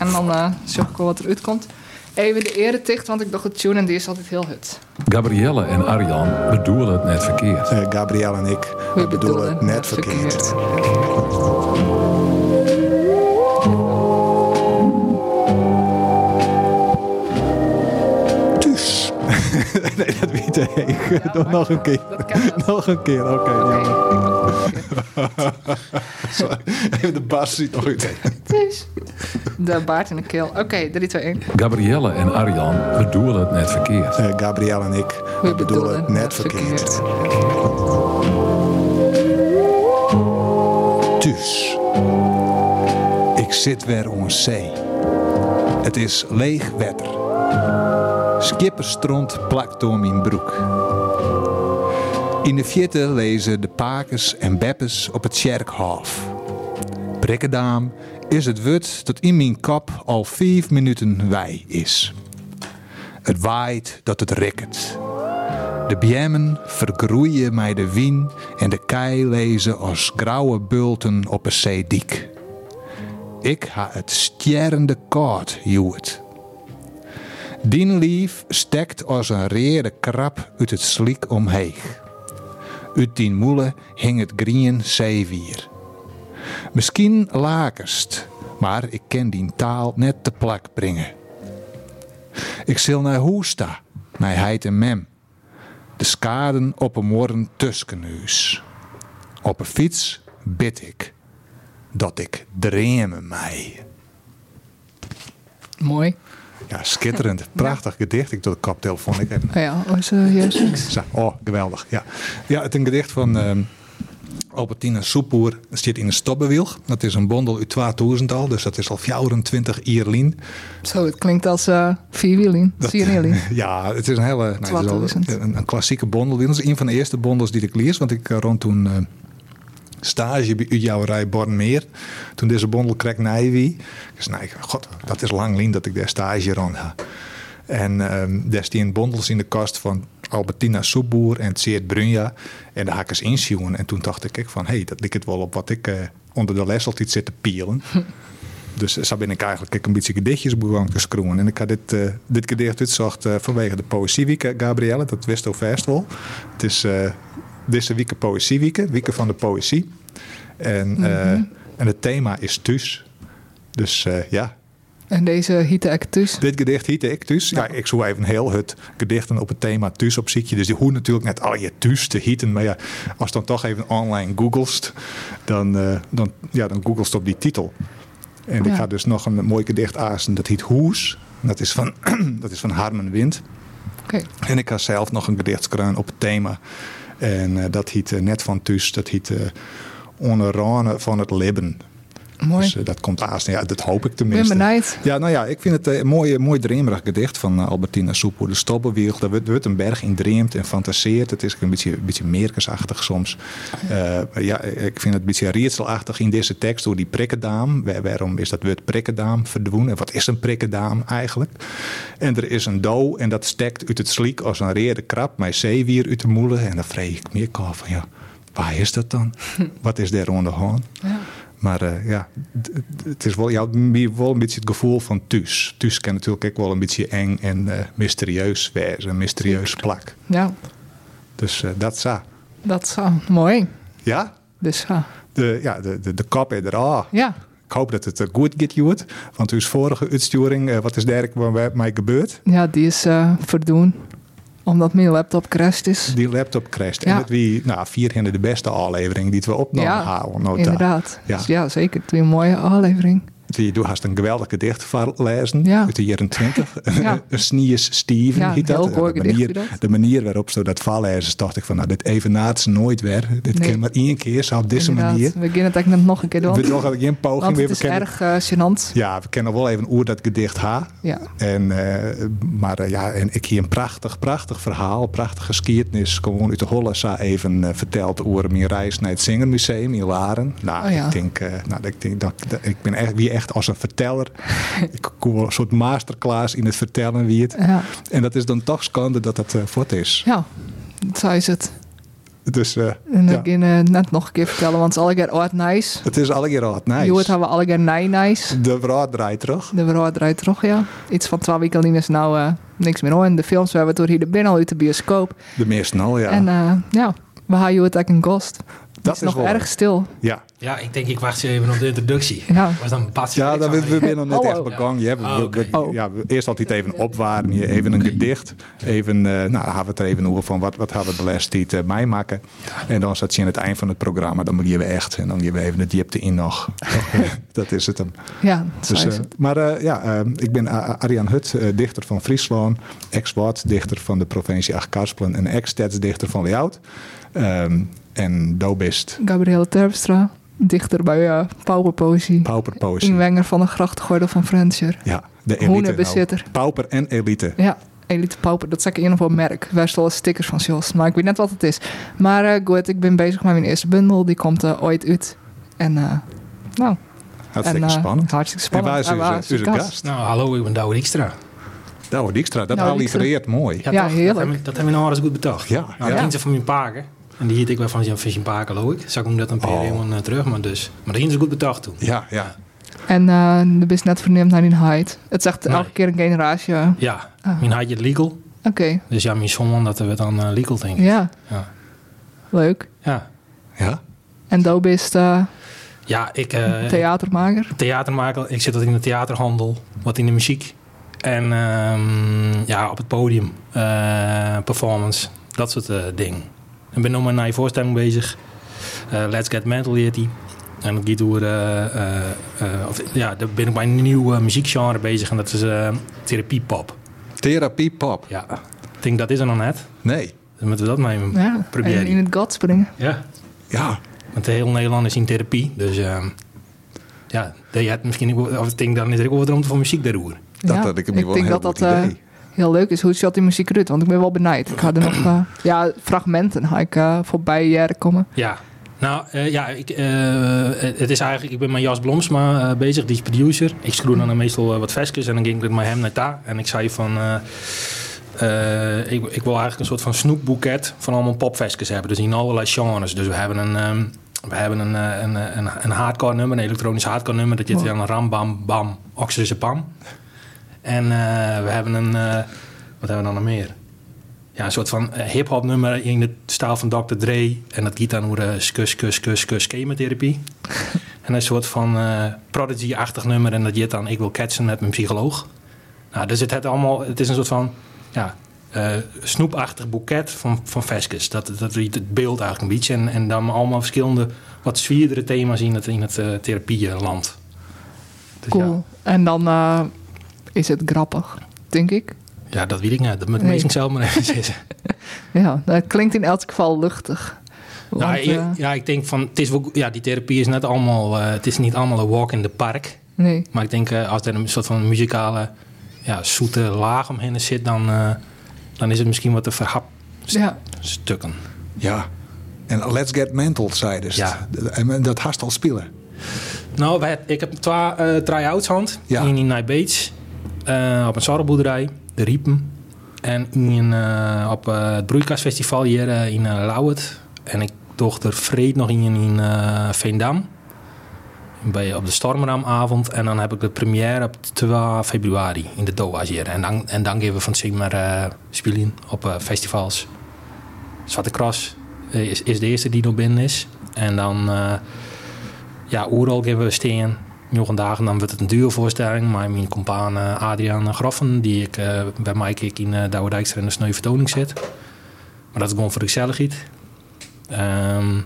En dan uh, zoek ik wel wat eruit komt. Even de ereticht, want ik dacht het tune en die is altijd heel hut. Gabrielle en Arjan bedoelen het net verkeerd. Uh, Gabrielle en ik we, bedoelen het net, net verkeerd. verkeerd. nee, dat weet ik. Ja, nog een keer. nog een keer, oké. Okay, okay. Even de bas ziet nog uit. De baard in de keel. Oké, okay, 3, 2, 1. Gabrielle en Arjan bedoelen het net verkeerd. Uh, Gabrielle en ik we bedoelen het net, verkeerd. verkeerd. Dus, ik zit weer op zee. Het is leeg wetter. Skipperstront plakt door mijn broek. In de vierte lezen de pakers en beppes op het Sjerkhof. Brikkedaam is het woord dat in mijn kop al vijf minuten wij is. Het waait dat het rikkert. De bjemmen vergroeien mij de wien en de kei lezen als grauwe bulten op een zeediek. Ik ha het stjerende koud, joet. Dien lief stekt als een reerde krab uit het sliek omheen. Uit die moele hing het grien zeewier. Misschien lakerst, maar ik ken die taal net te plak brengen. Ik zil naar Hoesta, naar heid en mem. De skaden op een morgen tuskenhuis. Op een fiets bid ik dat ik dremen mij. Mooi. Ja, schitterend. Prachtig gedicht. Ik doe de kaptelefoon ik even. Ja, was uh, juist Oh, geweldig. Ja, ja het is een gedicht van uh, Albertina Soepoer. Zit in een stobbewiel. Dat is een bondel uit 2000 al, dus dat is al 24 ierlin. Zo, het klinkt als uh, vierwielin. ja, het is een hele nou, het is een, een, klassieke bondel. Dat is een van de eerste bondels die ik lees, want ik uh, rond toen uh, stage bij Ujouwerij Bornmeer. Toen deze bondel kreeg Nijwie. Dus nee, god, dat is lang lien dat ik daar stage rond ha. En um, daar staan bondels in de kast van Albertina Soepboer en Tseert Brunja. En daar hakkers inzien. En toen dacht ik van, hé, hey, dat lijkt het wel op wat ik uh, onder de les altijd zit te pielen. Dus zo ben ik eigenlijk een beetje gedichtjes begonnen te schroeven. En ik had dit, uh, dit gedicht uitzocht uh, vanwege de Poëzieweek, Gabrielle. Dat wist al vast wel. Het is deze week Poëzieweek, Wieken van de Poëzie. En, mm -hmm. en het thema is thuis. Dus ja, en deze hitte ik thuis? Dit gedicht hitte ik thuis. Ja. ik zou even heel het gedichten op het thema thuis op je. Dus die hoe natuurlijk net al je thuis te hieten. Maar ja, als dan toch even online googelst, dan, uh, dan, ja, dan googelst op die titel. En ik ga dus nog een mooi gedicht aasen. Dat heet Hoes. Dat is van, dat is van Harmen Wind. Okay. En ik ga zelf nog een gedicht schrijven op het thema. En uh, dat heet uh, net van thuis. Dat heet uh, van het Libben. Mooi. Dus uh, dat komt aan. Ja, dat hoop ik tenminste. ben benijd. Ja, nou ja, ik vind het een mooi, mooi dremerig gedicht van uh, Albertina Soepo. De Stobbewiel. Daar wordt een berg in dreemt en fantaseert. Het is een beetje, een beetje meerkensachtig soms. Uh, ja, ik vind het een beetje rietselachtig in deze tekst door die prikkendaam. waarom is dat woord prikkendaam verdwenen? Wat is een prikkendaam eigenlijk? En er is een dood en dat stekt uit het sliek als een reerde krab. Mijn zeewier uit de moelen. En dan vreeg ik meer van ja, waar is dat dan? Wat is daar onder hand? Ja. Maar uh, ja, het is wel, ja, wel een beetje het gevoel van thuis. Thuis kan natuurlijk ook wel een beetje eng en uh, mysterieus wezen, een mysterieus plak. Ja. Dus uh, dat zo. Dat zo, mooi. Ja? Dus ja. De, ja, de, de, de kop er al. Ja. Ik hoop dat het goed gaat, Joet. Want uw vorige uitsturing, wat is daar mij gebeurd? Ja, die is verdoen omdat mijn laptop crasht is. Die laptop crasht. En dat wie, nou, vier de beste aflevering die we opnomen ja, houden. Inderdaad. Ja. Dus ja, zeker. Twee mooie aflevering. Je hast een geweldig gedicht lezen ja. uit de jaren 20. Ja. Sniers Steven ja, heet dat. de, manier, de manier waarop zo dat vallezen dacht ik van nou, dit even ze nooit weer. Dit nee. kan maar één keer zo op deze manier. We beginnen het eigenlijk nog een keer doen. We doen nog een poging. Want het is erg uh, gênant. Ja, we kennen wel even hoe dat gedicht ha. Ja. En, uh, maar uh, ja, en ik hier een prachtig, prachtig verhaal, prachtige geschiedenis. Gewoon uit de Hollesa even verteld over mijn reis naar het Zingermuseum in Laren. Nou, oh, ja. ik denk, nou, ik denk dat, dat, ik ben echt wie echt als een verteller. ik kom een soort masterclass in het vertellen wie het. Ja. En dat is dan toch schande dat dat uh, voort is. Ja, zo is het. Dus eh, En ja, ik kan eh, net nog een keer vertellen, want het is alle keer oud nice. het is alle keer al wat Je hoort nice. hebben we alle keer nij nice. De brood draait terug. De vrouw draait terug, ja. Iets van twee weken is nou eh, niks meer hoor. De films we hebben door hier de binnen al uit de bioscoop. De meeste al, ja. En eh, ja, we gaan je het ook een ghost. Het dat is nog wel erg stil. Ja, Ja, ik denk ik wacht even op de introductie. Ja. Was dan Bats ja dat we, we zijn nog net Hallo. echt begonnen. Ja, we, Oh, we- we- Oh. ja, we- eerst altijd even opwarmen, hier, even een gedicht. Even, eh, nou, dan gaan we het er even over van wat, wat hebben we de laatste tijd eh, meemaken. En dan zat je aan het eind van het programma, dan moet je echt. En dan geven we even de diepte in nog. dat is het hem. Ja, Dus, is eh, het. maar eh, ja, ik ben Arjan Hut, eh, dichter van Friesland, ex-Wad, dichter van de provincie Acht-Karspelen en ex-stadsdichter van Leeuwarden. Ehm, en Dobist, Gabrielle Terpstra, dichter bij uh, Pauperpoëzie. pauperpoëzie. Inwenger van de grachtgordel van Frenscher. Ja, de elite. Nou, pauper en elite. Ja, Elite Pauper, dat is ik in of wel merk. Wij stonden stickers van Jos, maar ik weet net wat het is. Maar eh, goed, ik ben bezig met mijn eerste bundel. Die komt eh, ooit uit. En eh, nou, Hartstikke en, eh, spannend. Hartstikke En spannend. waar is En uw- is uw uw gast? Nou, hallo, ik ben Douwe Dijkstra. Douwe Dijkstra, dat allitereert mooi. Ja, toch? heerlijk. Dat hebben, dat hebben we nou alles goed betaald. Ja, Nou, ja. ja. van mijn paken. En die hield ik wel van zijn zijn paken, geloof ik. Zag ik hem dat een paar Oh. helemaal terug, maar dus. Maar dat ging ze goed betaald toen. Ja, ja. En eh de best net verneemd naar die height. Het zegt Nee. elke keer een generatie. eh, Ja, Ah. mijn je het legal. Oké, Dus ja, mijn dat we dan eh, legal denk ik. ja, Ja. leuk. Ja, Ja, En Dobe is eh, ja ik... eh, theatermaker. theatermaker. Ik zit wat in de theaterhandel, wat in de muziek. En ehm, ja, op het podium, eh, performance, dat soort dingen. Ik ben nog met een nieuwe voorstelling bezig. Eh, Let's Get Mental heet die. En dat gaat over, eh, eh, of, ja, daar ben ik bij een nieuw muziekgenre bezig. En dat is eh therapiepop. therapie pop. Ja, ik denk dat is er nog net. Nee, Dan moeten we dat mee Ja, proberen. en in het gat springen. Ja, ja. want de hele Nederland is in therapie. Dus ehm, ja, je hebt misschien ook, of ik denk dan is er ook wat rond voor muziek daarover. Dat ja, had ik hem wel een denk heel dat goed dat idee. Heel leuk is. Hoe zat die muziek eruit? Want ik ben wel benijd. Ik ga er nog eh, ja, fragmenten ga ik eh, voorbij jaren komen. Ja, nou eh, ja, ik, het is eigenlijk, ik ben met Jas Blomsma bezig, die is producer. Ik schroef dan meestal wat versjes en dan ging ik met hem naar daar. En ik zei van, ik, ik wil eigenlijk een soort van snoepboeket van allemaal popversjes hebben. Dus in allerlei genres. Dus we hebben een, ehm, we hebben een, een, een, een hardcore nummer, een elektronisch hardcore nummer. Dat Wow. dan Ram Bam Bam Oxygen Pam. En eh, we hebben een, eh, wat hebben we dan nog meer? ja, een soort van eh, hip-hop nummer in de stijl van Dr. Dre. En dat gaat dan over uh, skus, kus, kus, kus, chemotherapie. en een soort van eh, Prodigy-achtig nummer. En dat je dan Ik wil catchen met mijn psycholoog. Nou, dus het, het, allemaal, het is een soort van ja, eh, snoepachtig boeket van, van versjes. Dat, dat het beeld eigenlijk een beetje. En, en dan allemaal verschillende, wat zwierdere thema's in het, in het uh, therapieland. Dus Cool. En dan eh, is het grappig, denk ik. Ja, dat weet ik niet. Dat moet Nee. meestal zelf maar even zeggen. Ja, dat klinkt in elk geval luchtig. Want, Nou, ik- eh, ja, ik denk van, het is wel, ja, die therapie is net allemaal, eh, het is niet allemaal een walk in the park. nee. Maar ik denk, eh, als er een soort van muzikale, ja, zoete laag omheen zit, dan, eh, dan is het misschien wat te verhap Ja, stukken. Ja. En Let's Get Mental, zei dus. Ja. En dat hast al spelen. Nou, wij, ik heb twee uh, try-outs hand. Ja. In Nijbeets, eh op een zorrelboerderij, de Riepen. En in, eh, op eh, het Broeikasfestival hier in Lauwert. En ik dochter Vreed nog in, in Veendam. Bij, op de Stormramavond. En dan heb ik de première op 2 februari in de Doa's hier. En dan, en dan geven we van Sigmar spelen op festivals. Zwarte Cross is, is de eerste die nog binnen is. En dan, ja, Oeral geven we steen. Nog een dag en dan wordt het een duurvoorstelling. Maar mijn compaan uh, Adriaan Groffen, die ik uh, bij mij ik in uh, Douwe Dijkstra in de Sneu Vertoning zit. Maar dat is gewoon voor de gezelligheid. Um,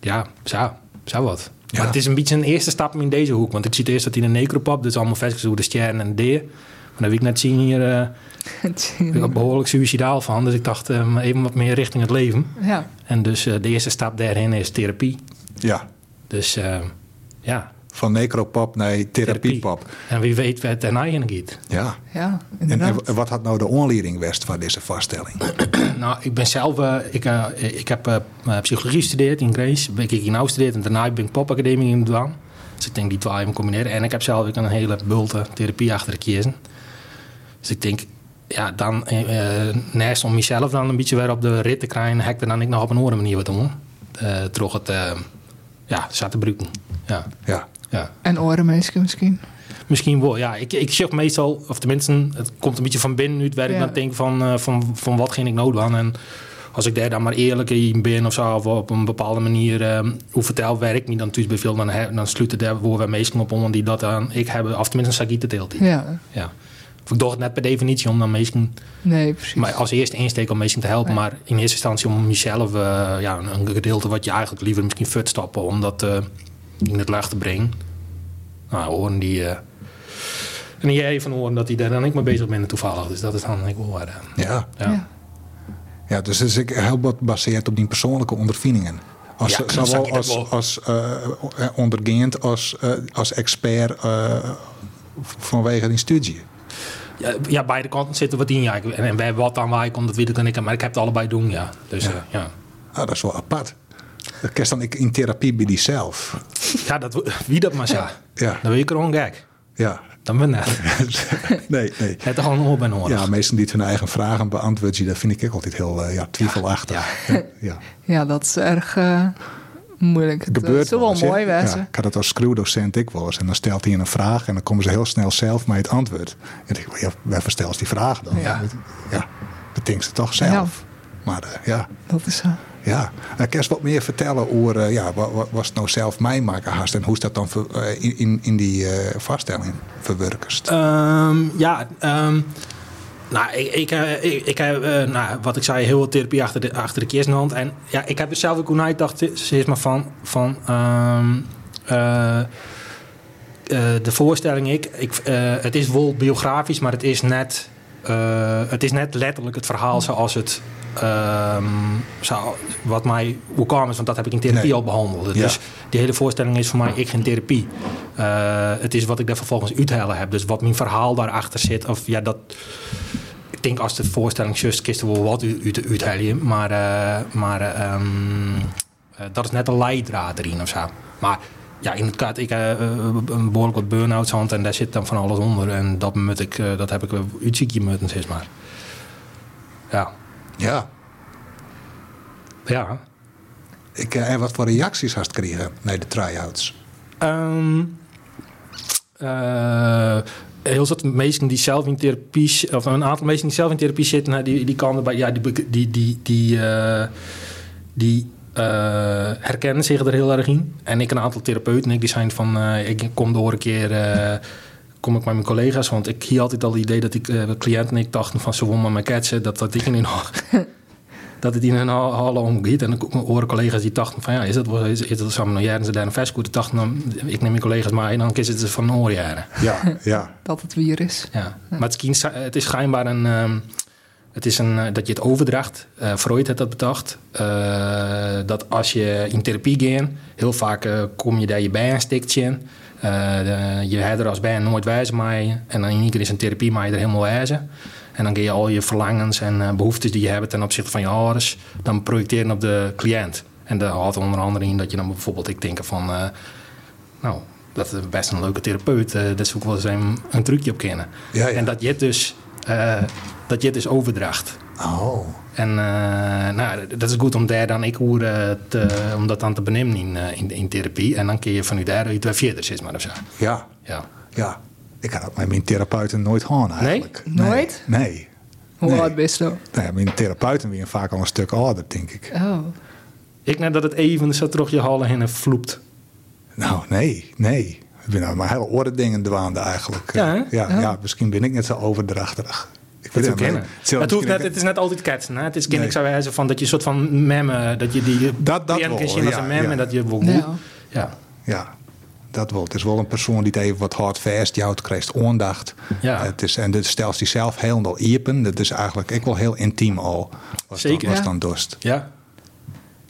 ja, zo, zo wat. Ja. Maar het is een beetje een eerste stap in deze hoek. Want ik zie het eerst dat in een necropop, dus allemaal vestigd hoe de sterren en de. Maar dan wil ik net zien hier uh, behoorlijk suicidaal van. Dus ik dacht um, even wat meer richting het leven. Ja. En dus uh, de eerste stap daarin is therapie. Ja. Dus uh, ja. Van necropop naar therapiepop. En wie weet waar het daarna heen gaat. Ja. Ja, en, en, wat had nou de onleiding west van deze vaststelling? nou, ik ben zelf... Uh, ik, uh, ik heb uh, psychologie gestudeerd in Grace. Ben ik in nou gestudeerd. En daarna ben ik popacademie in Dwaan. Dus ik denk die twee even combineren. En ik heb zelf ik een hele bulte therapie achter de kiezen. Dus ik denk... ja, dan eh, eh, naast om mezelf dan een beetje weer op de rit te krijgen, hek er dan ik nog op een andere manier wat doen. Eh toch het, eh, ja, zat te gebruiken. Ja, Ja. Ja. En orenmeisje misschien. Misschien wel, ja. Ik, ik zeg meestal, of tenminste, het komt een beetje van binnen uit, waar ik Ja. dan denk van, eh, van, van wat ging ik nodig aan. En als ik daar dan maar eerlijk in ben of zo, of op een bepaalde manier eh, hoe vertel werk niet dan bij veel, dan, he- dan sluiten daar we meestal op om die dat aan ik hebben, of tenminste Sagita deelt. Ja, Ja. Of ik doe het net per definitie om dan meestal, nee, precies. maar als eerste insteek om meestal te helpen, maar in eerste instantie om jezelf, eh, ja, een gedeelte wat je eigenlijk liever misschien fut stappen om dat eh, in het licht te brengen. Nou, horen die. eh en jij even horen dat hij daar dan ik mee bezig ben toevallig. Dus dat is dan ik wel waar. eh, Ja. ja. Ja. ja, dus het is ik heel wat gebaseerd op die persoonlijke ondervindingen. Als, Ja, zowel als, wel. als eh, ondergaand als, eh, als expert eh, vanwege die studie. Ja, ja, beide kanten zitten wat in. Ja. En, en wij wat aan waar ik kom, dat weet ik dan ik. Maar ik heb het allebei doen, ja. Dus Ja. ja, ja. Ah, dat is wel apart. Dat kerst dan ik in therapie bij diezelf. ja dat, wie dat maar zo. Ja, Dan wil je gewoon gek. ja. Dan ben ik nee, nee. Het is gewoon oor bij nodig. Ja, mensen die hun eigen vragen beantwoorden, dat vind ik ook altijd heel eh, ja, twijfelachtig. Ja. Ja. Ja, dat is erg eh, moeilijk. Het Gebeurt het zou wel mooi Ja, wezen. ik had het als schreeuwdocent ik eens. En dan stelt hij een vraag en dan komen ze heel snel zelf met het antwoord. En ik denk, ja, wij verstellen die vraag dan. Ja. ja dat denkt ze toch zelf. Maar eh, ja, Dat is zo. ja. Uh, Kerst wat meer vertellen over eh, ja, wat, wat, wat het nou zelf meemaken haast en hoe is dat dan ver- eh, in, in, in die eh, vaststelling verwerkest. Ehm, ja, ehm, nou, ik, ik, eh, ik, ik heb, eh, nou, wat ik zei, heel veel therapie achter de, achter de kist in de hand. En ja, ik heb er zelf ook hoe nagedacht, zeg maar, van, van ehm, eh, eh, de voorstelling, ik, ik eh, het is wel biografisch, maar het is net, eh, het is net letterlijk het verhaal zoals het, zou, wat mij hoe kwam is, want dat heb ik in therapie Nee. al behandeld. Ja. Dus die hele voorstelling is voor mij, ik geen therapie. Eh, het is wat ik daar vervolgens uithalen heb. Dus wat mijn verhaal daarachter zit. Of ja, dat. Ik denk als de voorstelling just kist er wel wat uit, uit, uithalen. Maar, eh, maar eh, ehm, eh, dat is net een leidraad erin of zo. Maar ja, in het kaart, ik heb een behoorlijk wat burn-outs hand en daar zit dan van alles onder. En dat, moet ik, dat heb ik uitziekje moeten, zeg maar. Ja. Ja. Ja. Ik, eh, en wat voor reacties hast gekregen naar de try-outs? Eh, heel veel mensen die zelf in therapie, of een aantal mensen die zelf in therapie zitten, die, die kan erbij, ja, die, die, die, die, eh, die herkennen zich er heel erg in. En ik een aantal therapeuten, ik die zijn van, ik kom door een keer, kom ik met mijn collega's, want ik hier altijd al het idee dat ik eh, cliënten en ik dachten van ze willen maar mijn ketsen, dat dat ik in dat het in hun ha- hallen omgeet. En dan horen collega's die dachten van ja, is dat wel, is, is dat samen nou jaren ze daar een vestgoed dachten dan, ik neem mijn collega's maar en dan is het van oorjaren. Ja, ja. Dat het weer is. Ja. Maar het is, het is schijnbaar een, ehm, het is een, eh, dat je het overdraagt. Eh, Freud heeft dat bedacht. Eh, dat als je in therapie gaat, heel vaak kom je daar je bij een stikje in. Eh, de- je hebt er als nooit wijzen mee. En dan in één keer is een therapie, maar je er helemaal wijzen. En dan kun je al je verlangens en eh, behoeftes die je hebt ten opzichte van je ouders, dan projecteren op de cliënt. En dat houdt onder andere in dat je dan bijvoorbeeld, ik denk van, eh, nou, dat is best een leuke therapeut. dat is ook wel eens een, een trucje op kennen. Ja, ja. En dat je het dus, dat je het dus overdraagt. Oh. En eh, nou, dat is goed om daar dan ik hoe eh, te, om dat dan te benemen in, eh, in, in therapie. En dan kun je van u daar iets weer verder zitten, maar of zo. Ja, Ja. ja. Ik had dat met mijn therapeuten nooit gaan eigenlijk. Nooit? Nee. nee. Hoe Nee. oud bist je? Nee, mijn therapeuten weer vaak al een stuk ouder, denk ik. Oh. Ik net dat het even zo terug je halen en vloept. Nou, nee, nee. Ik ben nou maar hele orde dingen dwaande eigenlijk. Ja, ja, ja, misschien ben ik net zo overdrachtig. Ik Dat het kennen. Het, hoeft misschien net, het is net altijd ketsen. Hè? Het is kind, Nee. ik zou wijzen van dat je een soort van memme, dat je die Dat- dat wel, als ja, een memme ja. en dat je wel Ja. ja. Ja, dat wel. Het is wel een persoon die het even wat hard vast jouwt, krijgt aandacht. Ja. Het is, en dat stelt zichzelf helemaal iepen. Dat is eigenlijk ik wel heel intiem al. Was Zeker. Dan, was Ja. dan dorst. ja.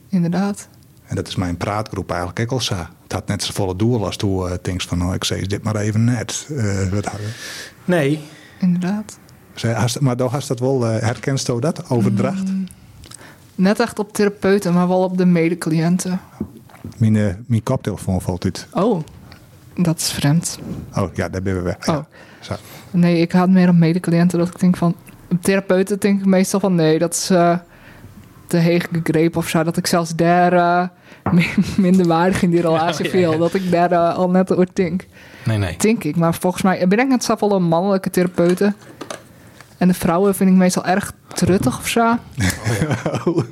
Inderdaad. En dat is mijn praatgroep eigenlijk ook al zo. Het had net zo volle doel als toen uh, denk van, nou, ik zei dit maar even net. Eh, wat, Nee. Inderdaad. Maar dan hast dat wel, uh, herkent u dat, overdracht? Mm. Net echt op therapeuten, maar wel op de medecliënten. Mijn, uh, mijn koptelefoon valt uit. Oh, dat is vreemd. Oh ja, daar ben we weg. Ja. Oh. Zo. Nee, ik had meer op medecliënten dat ik denk van... therapeuten denk ik meestal van nee, dat is eh, te heeg gegrepen of zo. Dat ik zelfs daar eh, min- minder waardig in die relatie ja, viel. ja. Dat ik daar eh, al net over denk. Nee, nee. Denk ik. Maar volgens mij ben ik net zoveel een mannelijke therapeuten. En de vrouwen vind ik meestal erg truttig of zo.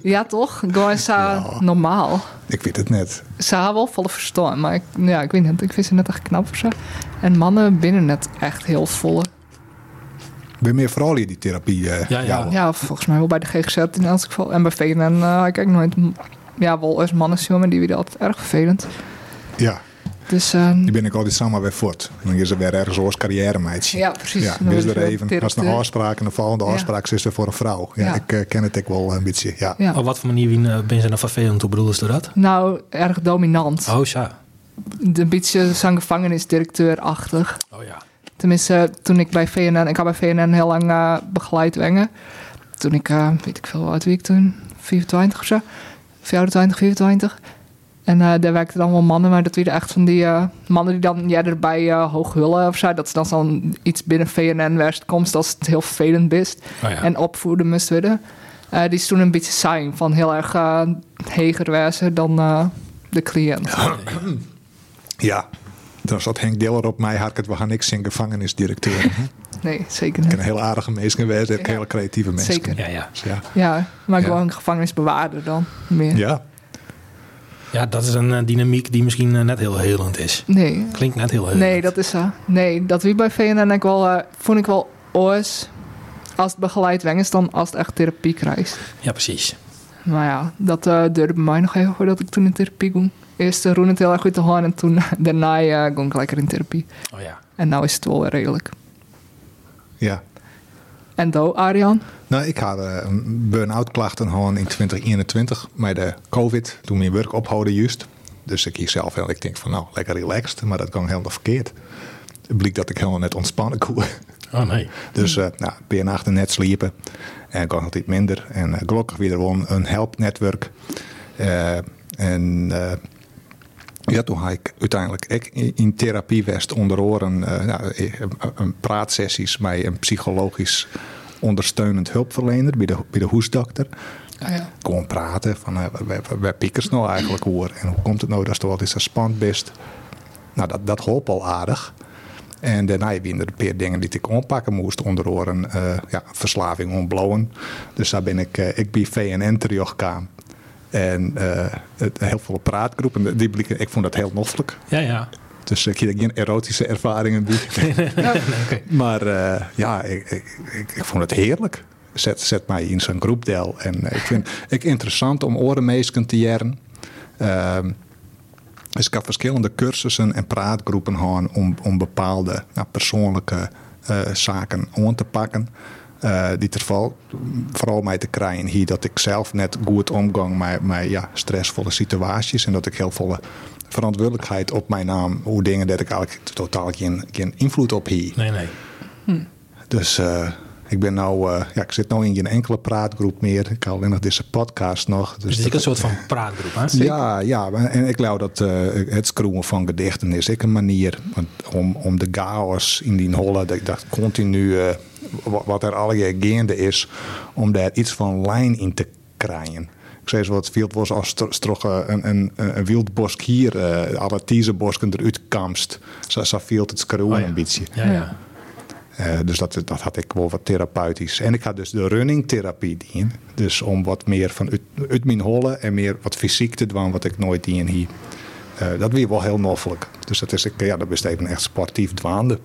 ja, toch? Gewoon zo normaal. Ik weet het net. Ze hebben wel volle verstand, maar ik, ja, ik weet niet. Ik vind ze net echt knap of zo. En mannen binnen net echt heel volle. Ben meer vooral in die therapie? eh, Ja, ja. Ja, volgens mij wel bij de GGZ in elk geval. En bij VNN, eh ik kijk nooit. Ja, wel als mannen zien, maar die vinden altijd erg vervelend. ja. Dus eh, Die ben ik altijd samen weer voort. Dan is er weer ergens als carrière meidje. ja, precies. Ja, Dan dus er even, als een afspraak en de volgende Ja. afspraak is er voor een vrouw. Ja, Ja. ik eh, ken het ook wel een beetje. Ja. Ja. Op wat voor manier wie, eh, ben je nou vervelend? Hoe bedoelen ze dat? Nou, erg dominant. Oh, ja. Een beetje zo'n gevangenisdirecteur-achtig. Oh ja. Tenminste, toen ik bij VNN... Ik had bij VNN heel lang eh, begeleid wengen. Toen ik, weet ik veel, wat wie ik toen? 24 of zo? 24, 24. En eh, daar werkten dan wel mannen, maar dat waren echt van die eh, mannen die dan ja, erbij eh hoog hullen of zo. Dat is dan zo'n iets binnen VNN werst komst als het heel vervelend is. Oh ja. En opvoeden moest worden. Eh, die is toen een beetje saai van heel erg heger wezen dan eh, de cliënt. ja. Dan zat Henk Diller op mij, had ik het, we gaan niks in gevangenisdirecteur. ik Nee, zeker niet. een hele aardige mensen geweest, ook Ja. hele creatieve mensen. Zeker. Ja, ja. Ja. Ja, maar Ja. gewoon gevangenisbewaarder dan meer. ja. Ja, dat is een eh, dynamiek die misschien eh, net heel helend is. Nee, Klinkt net heel helend. nee, dat is zo. Nee, dat wie bij VNN ik wel, eh, vond ik wel oors als het begeleid weng is dan als het echt therapie krijgt. Ja, precies. Maar ja, dat eh duurde bij mij nog even voordat ik toen in therapie ging. Eerst uh, roen het heel erg goed te horen en toen daarna eh, ging ik lekker in therapie. Oh ja. En nou is het wel weer redelijk. ja. En do, Arjan? Nou, ik had eh, een burn-out klachten gehad in 2021 met de COVID, toen mijn werk ophouden juist. Dus ik hier zelf heel, ik denk van nou, lekker relaxed, maar dat kwam helemaal verkeerd. Het bleek dat ik helemaal net ontspannen kon. Oh nee. Dus eh nou, nachten net sliepen. En ik kon altijd minder. En eh, gelukkig weer gewoon een helpnetwerk. Eh, en ja, toen had ik uiteindelijk in, therapie west onder oren eh, nou, eh, een, praatsessies met een psychologisch ondersteunend hulpverlener bij de, bij de hoesdokter. Ah, ja. Gewoon praten van eh, waar, waar, piekers nou eigenlijk hoor. En hoe komt het nou dat je altijd zo spannend bent? Nou, dat, dat hielp al aardig. En daarna waren er een paar dingen die ik aanpakken moest. Onder oren eh, ja, verslaving ontblowen. Dus daar ben ik, eh, ik bij VNN terechtgekomen. En eh, het, heel veel praatgroepen. Die blikken, ik vond dat heel noffelijk. Ja, ja. Dus ik heb geen erotische ervaringen. bij. Maar eh, ja, ik, ik, ik, ik vond het heerlijk. Zet, zet mij in zo'n groepdeel. En ik vind het interessant om orenmeesken te jaren. Ehm, dus ik heb verschillende cursussen en praatgroepen gehad om, om bepaalde nou, persoonlijke eh, zaken aan te pakken. Eh, die er vooral, vooral mij te krijgen hier dat ik zelf net goed omgang met, met ja, stressvolle situaties. En dat ik heel veel verantwoordelijkheid op mijn naam, hoe dingen dat ik eigenlijk totaal geen, geen invloed op hier. Nee, nee. Dus eh, ik ben nou, eh, ja, ik zit nou in geen enkele praatgroep meer. Ik hou alleen nog deze podcast nog. Dus het is ook een soort van praatgroep, hè? Ja, ja, maar- en ik geloof dat eh, het schroeven van gedichten is ik een manier om, om de chaos in die holle, dat ik dacht continu, eh, wat, er al gaande is, om daar iets van lijn in te krijgen. Ik zei zo wat veel was als stroch eh, een, een, een wildbosk hier, eh alle tiezenbosken eruit kamst. Zo, zo viel het schroeven Oh ja. een beetje. Ja, ja. Eh, dus dat, dat had ik wel wat therapeutisch. En ik had dus de running therapie dien. Dus om wat meer van uit, uit mijn hollen en meer wat fysiek te doen wat ik nooit dien hier. Dat weer wel heel noffelijk. Dus dat is ik, ja, dat is even echt sportief dwaande.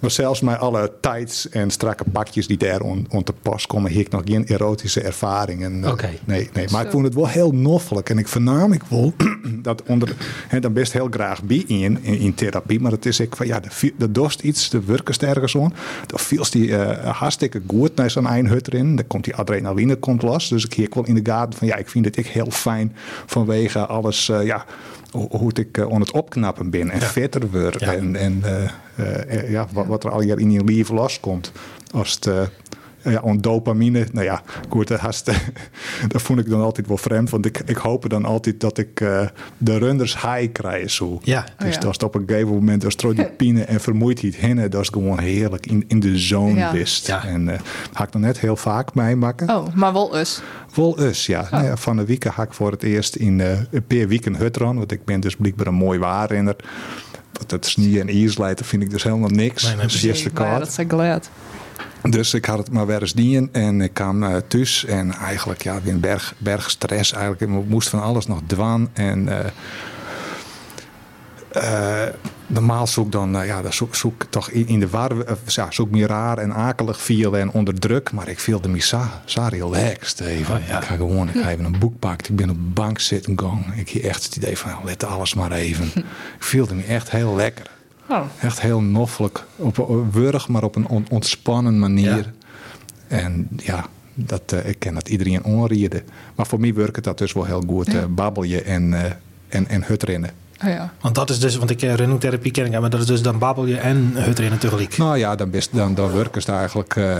Maar zelfs met alle tights en strakke pakjes die daar on, on te pas komen, heb ik nog geen erotische ervaringen. Eh, Oké. Nee, nee, maar ik Zo. vond het wel heel noffelijk. En ik vernam ik wel dat onder, hè, dan best heel graag bij in, in, in therapie. Maar het is ik van ja, de, de dorst iets, de werken ergens aan. Dan viel die eh, hartstikke goed naar zo'n eindhut erin. Dan komt die adrenaline komt los. Dus ik hier wel in de gaten van ja, ik vind het ik heel fijn vanwege alles, eh, ja, hoe, ik eh, aan het opknappen ben en fitter word. En, en eh, eh, ja, wat, wat er al hier in je leven loskomt. Als het, ja, on dopamine. Nou ja, goed, dat, dat vond ik dan altijd wel vreemd. Want ik, ik hoop dan altijd dat ik eh, de runners high krijg. Zo. Ja. Dus Oh ja. dat is op een gegeven moment, als je die pine en vermoeidheid hinnen, dat is gewoon heerlijk in, in de zone Ja. wist. Ja. En eh ga ik dan net heel vaak meemaken. Oh, maar wel us. Wel us, ja. Nou ja. Van de week ga ik voor het eerst in eh een paar weken hutran. Want ik ben dus blijkbaar een mooi waarrenner. Want het snie en ijsleiden vind ik dus helemaal niks. Nee, nee, Dat is ja, kaart. dat is glad. Dus ik had het maar weer eens dien en ik kwam eh, thuis en eigenlijk ja, weer een berg, berg stress eigenlijk. Ik moest van alles nog dwan en eh, eh, normaal zoek dan, eh, ja, dan zoek, zoek toch in, de war, ja, zoek me raar en akelig viel en onder druk, maar ik viel de misa, zo relaxed even. Oh, ja. Ik ga gewoon, ik ga even een boek pakken, ik ben op de bank zitten gang. Ik heb echt het idee van, nou, let alles maar even. ik voelde me echt heel lekker. Oh, Echt heel noffelijk. Op een wurg, maar op een on- ontspannen manier. Ja. En ja, dat, eh, ik ken dat iedereen onrieden. Maar voor mij werkt dat dus wel heel goed. Ja. eh, babbelje en, eh en, en hutrennen. Oh ja. Want dat is dus, want ik uh, runningtherapie ken ik, maar dat is dus dan babbel je en hutrennen tegelijk. Nou ja, dan, best, dan, dan werken ze eigenlijk. eh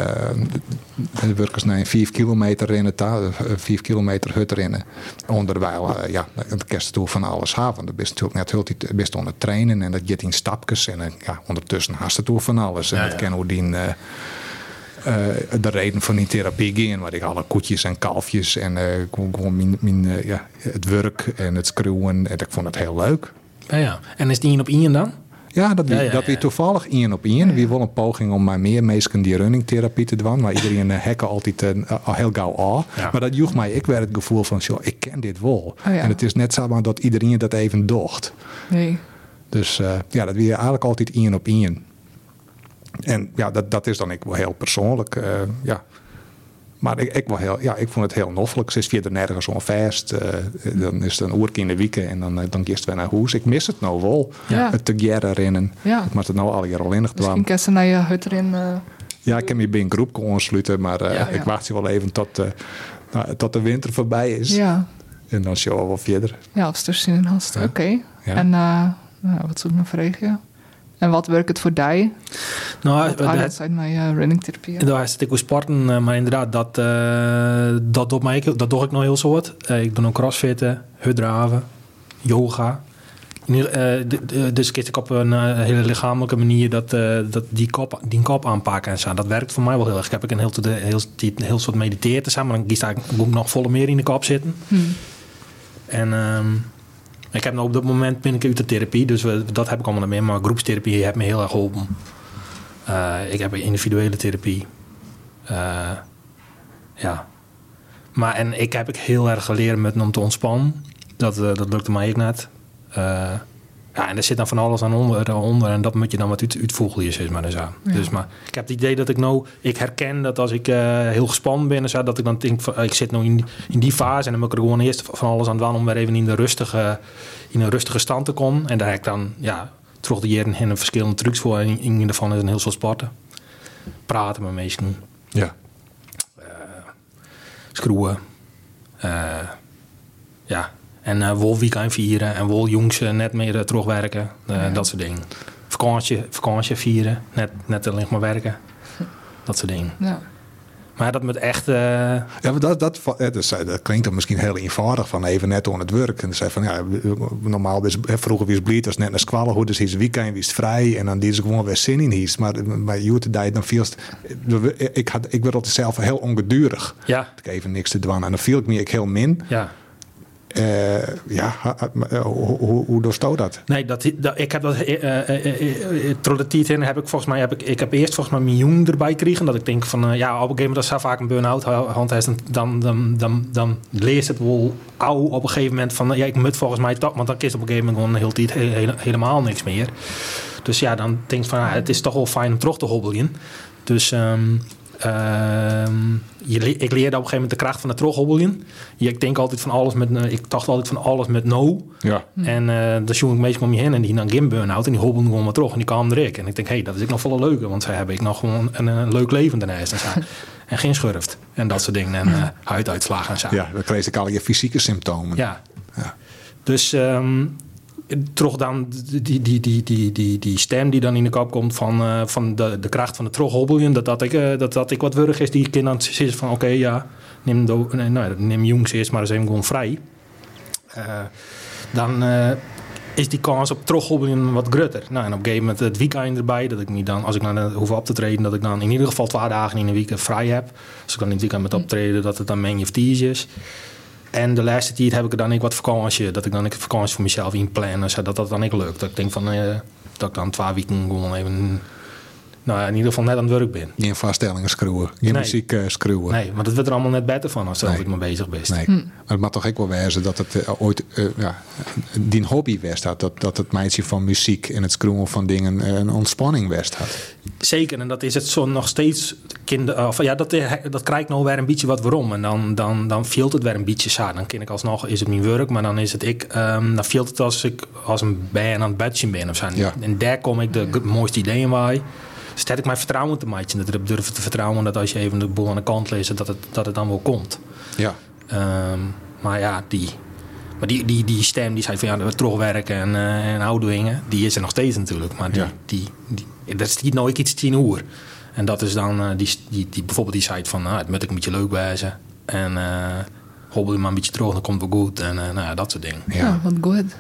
dan werken ze naar een 5 kilometer rennen, ta- eh, 5 kilometer hut rennen. Onderwijl, eh, ja, dan kerst je toe van alles hebben. Want dan ben je natuurlijk net heel best het trainen en dat gaat in stapjes. En eh, ja, ondertussen haast het toe van alles. En Ja, dat ja. kennen we die. Eh, de reden van die therapie gaan, waar ik alle koetjes en kalfjes en eh, gewoon, gewoon mijn, mijn, eh, ja, het werk en het screwen. En ik vond het heel leuk. Ja, ja. En is die een op één dan? Ja, dat, Ja, ja, dat ja. toevallig één op één. Wie wil een poging om maar meer mensen die runningtherapie te doen. Maar iedereen hekken altijd al heel gauw af. Ja. Maar dat joeg mij ik weer het gevoel van, joh, ik ken dit wel. ja. En het is net zo maar dat iedereen dat even docht. Nee. Dus eh, ja, dat weer eigenlijk altijd één op één. En ja, dat, dat is dan ik wel heel persoonlijk. eh, ja. Maar ik, ik, wel heel, ja, ik vond het heel noffelijk. Ze is verder nergens on vast. eh, dan is het een uur in de week en dan, eh, dan gist weer naar huis. Ik mis het nou wel. Ja. Het te rennen. Ja. Ik moet het nou al jaar al in Misschien kan ze naar je hut erin. Ja, ik kan me bij een groep aansluiten. Maar Ja, ik wacht wel even tot, nou, tot de winter voorbij is. ja. En dan show we wel verder. ja, als zin in. Oké. En nou, wat zoek ik nog vragen? En wat werkt het voor die? Nou, dat- zijn mijn uh, runningtherapie. Daar zit ik voor sporten, eh, maar inderdaad, dat, eh, dat, doet mij, dat doe ik nog heel soort. Eh, ik doe nog crossfitten, hutdraven, yoga. D- dus ik op een hele lichamelijke manier dat, dat die, kop, die kop aanpakken en zo. Dat werkt voor mij wel heel erg. Ik heb ik een heel, heel, heel, heel soort mediteerd te samen, maar dan kies ik moet ik nog volle meer in de kop zitten. Hmm. En ehm, ik heb nou op dat moment ben ik uit de therapie, dus dat heb ik allemaal niet meer. Maar groepstherapie heeft me heel erg geholpen. Eh, ik heb individuele therapie. Eh, ja. Maar en ik heb ik heel erg geleerd met om te ontspannen. Dat, eh, dat lukte mij ook net. Eh, ja, en er zit dan van alles aan onder, onder en dat moet je dan wat uit, uitvoegen, zeg maar. zo. Dus, maar ik heb het idee dat ik nou, ik herken dat als ik eh, heel gespannen ben, en zo, dat ik dan denk, van, ik zit nou in, in die fase en dan moet ik er gewoon eerst van alles aan doen om weer even in, de rustige, in een rustige stand te komen. En daar heb ik dan, ja, terug de jaren heen verschillende trucs voor. En in ieder geval is een heel soort sporten. Praten met mensen, Ja. screwen. Eh, ja, en eh wol weekend vieren en wol jongens net meer eh, terugwerken. Eh, Dat soort dingen. Vakantie, vakantie vieren, net, net alleen maar werken. Dat soort dingen. Ja. Maar dat moet echt... eh, Ja, maar dat, dat, dus, dat klinkt dan misschien heel eenvoudig van even net aan het werk. En dan zei van ja, normaal is vroeger was bleed als net naar squallen hoe dus is weekend was vrij en dan die ze gewoon weer zin in hiest. Maar bij Jute tijd dan viel het- ik had ik werd altijd zelf heel ongedurig. ja, Ik even niks te doen en dan viel ik me ik heel min. ja. Eh, ja, eh, hoe, hoe, doorstoot dat? Nee, dat, dat, ik heb dat. in heb ik volgens mij. Heb ik, ik heb eerst volgens mij mijn jong erbij gekregen. Dat ik denk van. ja, op een gegeven moment. vaak een burn-out hand heeft. Dan, dan, dan, dan leest het wel ouw op een gegeven moment. Van. Ja, ik moet volgens mij toch. Want dan is op een gegeven moment gewoon heel tijd he- hele- helemaal niks meer. Dus ja, dan denk ik van. het is toch wel fijn om terug te hobbelen. Dus. ehm, je, le- ik leerde op een gegeven moment de kracht van het terughobbelen. Ik denk altijd van alles met. eh, ik dacht altijd van alles met no. Ja. En eh dan zoek ik meestal om je heen en die dan geen burn-out en die hobbelen gewoon maar terug en die kwamen er ik. En ik denk, hé, hey, dat is ik nog volle leuke, want zij hebben ik nog gewoon een, een leuk leven daarnaast en en geen schurft en dat soort dingen en eh huiduitslagen en zo. ja, dan kreeg ik al je fysieke symptomen. Ja. Ja. Dus ehm, toch dan die, die, die, die, die, die, stem die dan in de kop komt van, eh, van de, de kracht van de troghobbelen, dat dat ik, eh, dat, dat ik wat wurg is, die kind dan zegt van oké, ja, neem, nee, nou, neem jongens eerst maar eens even gewoon vrij. Eh, dan is die kans op troghobbelen wat grutter. Nou, en op een gegeven moment het weekend erbij, dat ik niet dan, als ik dan hoef op te treden, dat ik dan in ieder geval twee dagen in een week vrij heb. Als ik dan in het weekend met optreden, dat het dan meng of is. En de laatste tijd heb ik dan ik wat vakantie, dat ik dan ik vakantie voor mezelf inplannen, zodat dat dan ik lukt. Dat ik denk van, eh, dat ik dan twee weken gewoon even, nou ja, in ieder geval net aan het werk ben. Geen vaststellingen screwen, geen Nee. muziek eh, screwen. Nee, want het wordt er allemaal net beter van als je Nee. altijd maar bezig bent. Nee. Maar het mag toch ook wel wezen dat het eh, ooit eh, ja, die hobby was had. Dat, dat het meisje van muziek en het scroemen van dingen een ontspanning was had. Zeker, en dat is het zo nog steeds. Kinder, of, ja, dat, dat krijgt nou weer een beetje wat waarom. En dan, dan, dan viel het weer een beetje zo. Dan ken ik alsnog, is het mijn werk, maar dan is het ik. ehm, dan viel het als ik als een bij aan het bedje ben of zo. Ja. En daar kom ik de mooiste ideeën bij. Stel ik mijn vertrouwen te maken. Dat ik durf te vertrouwen dat als je even de boel aan de kant leest, dat het, dat het dan wel komt. Ja. Ehm, maar ja, die, maar die, die, die stem die zei van ja, we terugwerken en, eh en oudoingen, die is er nog steeds natuurlijk. Maar die, Ja. die, die, dat is niet nooit iets tien uur. En dat is dan eh, die, die, die, bijvoorbeeld die site van nou, het moet ook een beetje leuk wijzen. En eh hobbel je maar een beetje terug, dan komt het wel goed. En nou ja, dat soort dingen. Ja, Ja. wat goed.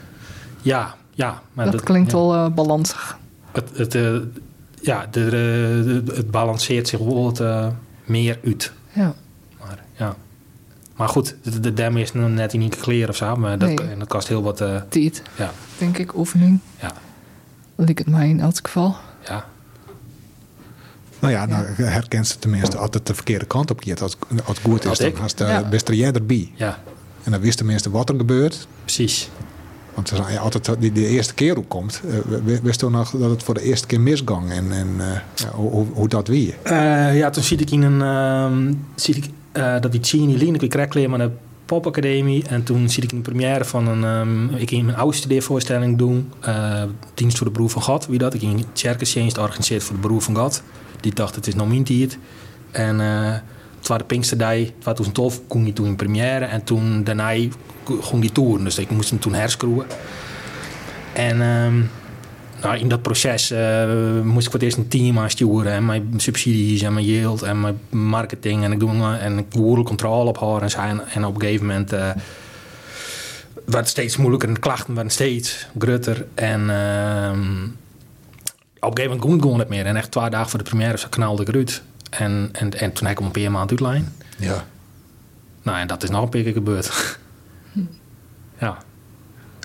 Ja, ja. Maar Dat, klinkt ja. wel eh, balansig. Het, het, eh, ja, de, de- de- het balanceert zich wel wat eh, meer uit. Ja. Maar, ja. maar goed, de, de dam is nog net niet kleren of zo. Maar dat, Nee. en dat kost heel wat. eh, Tijd, ja, denk ik, oefening. ja, Liek het mij in elk geval. ja. Nou ja, nou herkent ze tenminste als het de verkeerde kant op gaat. Als, als het goed is, Als dan ik? haast, uh, Ja. best er jij erbij. ja, En dan wist tenminste wat er gebeurt. precies. Want als je altijd die de eerste keer op komt, uh, wist toen nog dat het voor de eerste keer misging. En, en uh, ja, hoe, hoe dat wie. Eh, ja, toen zie ik in een. ehm zie ik, eh, dat die Chini Lien, ik kreeg aan de popacademie. En toen zie ik een première van een. ehm, ik in mijn oude studeervoorstelling doen. eh, Dienst voor de Broer van God. Wie dat? Ik in Tjerkensdienst georganiseerd voor de Broer van God. Die dacht, het is nog mijn tijd. En eh het was de Pinksterdag 2012, kon hij toen in première. En toen daarna ging die toeren. Dus ik moest hem toen herschroeven. En ehm, nou, in dat proces eh, moest ik voor het eerst een team aansturen. En mijn subsidies en mijn yield en mijn marketing. En ik doe en ik controle op haar en zijn. En op een gegeven moment eh, werd het steeds moeilijker. En de klachten werden steeds grutter. En ehm, op een gegeven moment kon het gewoon niet meer. En echt twee dagen voor de première ze knalde ik eruit. En, en, en toen heb ik hem een paar maand uitlijn. Ja. Nou, en dat is nog een paar keer gebeurd. ja.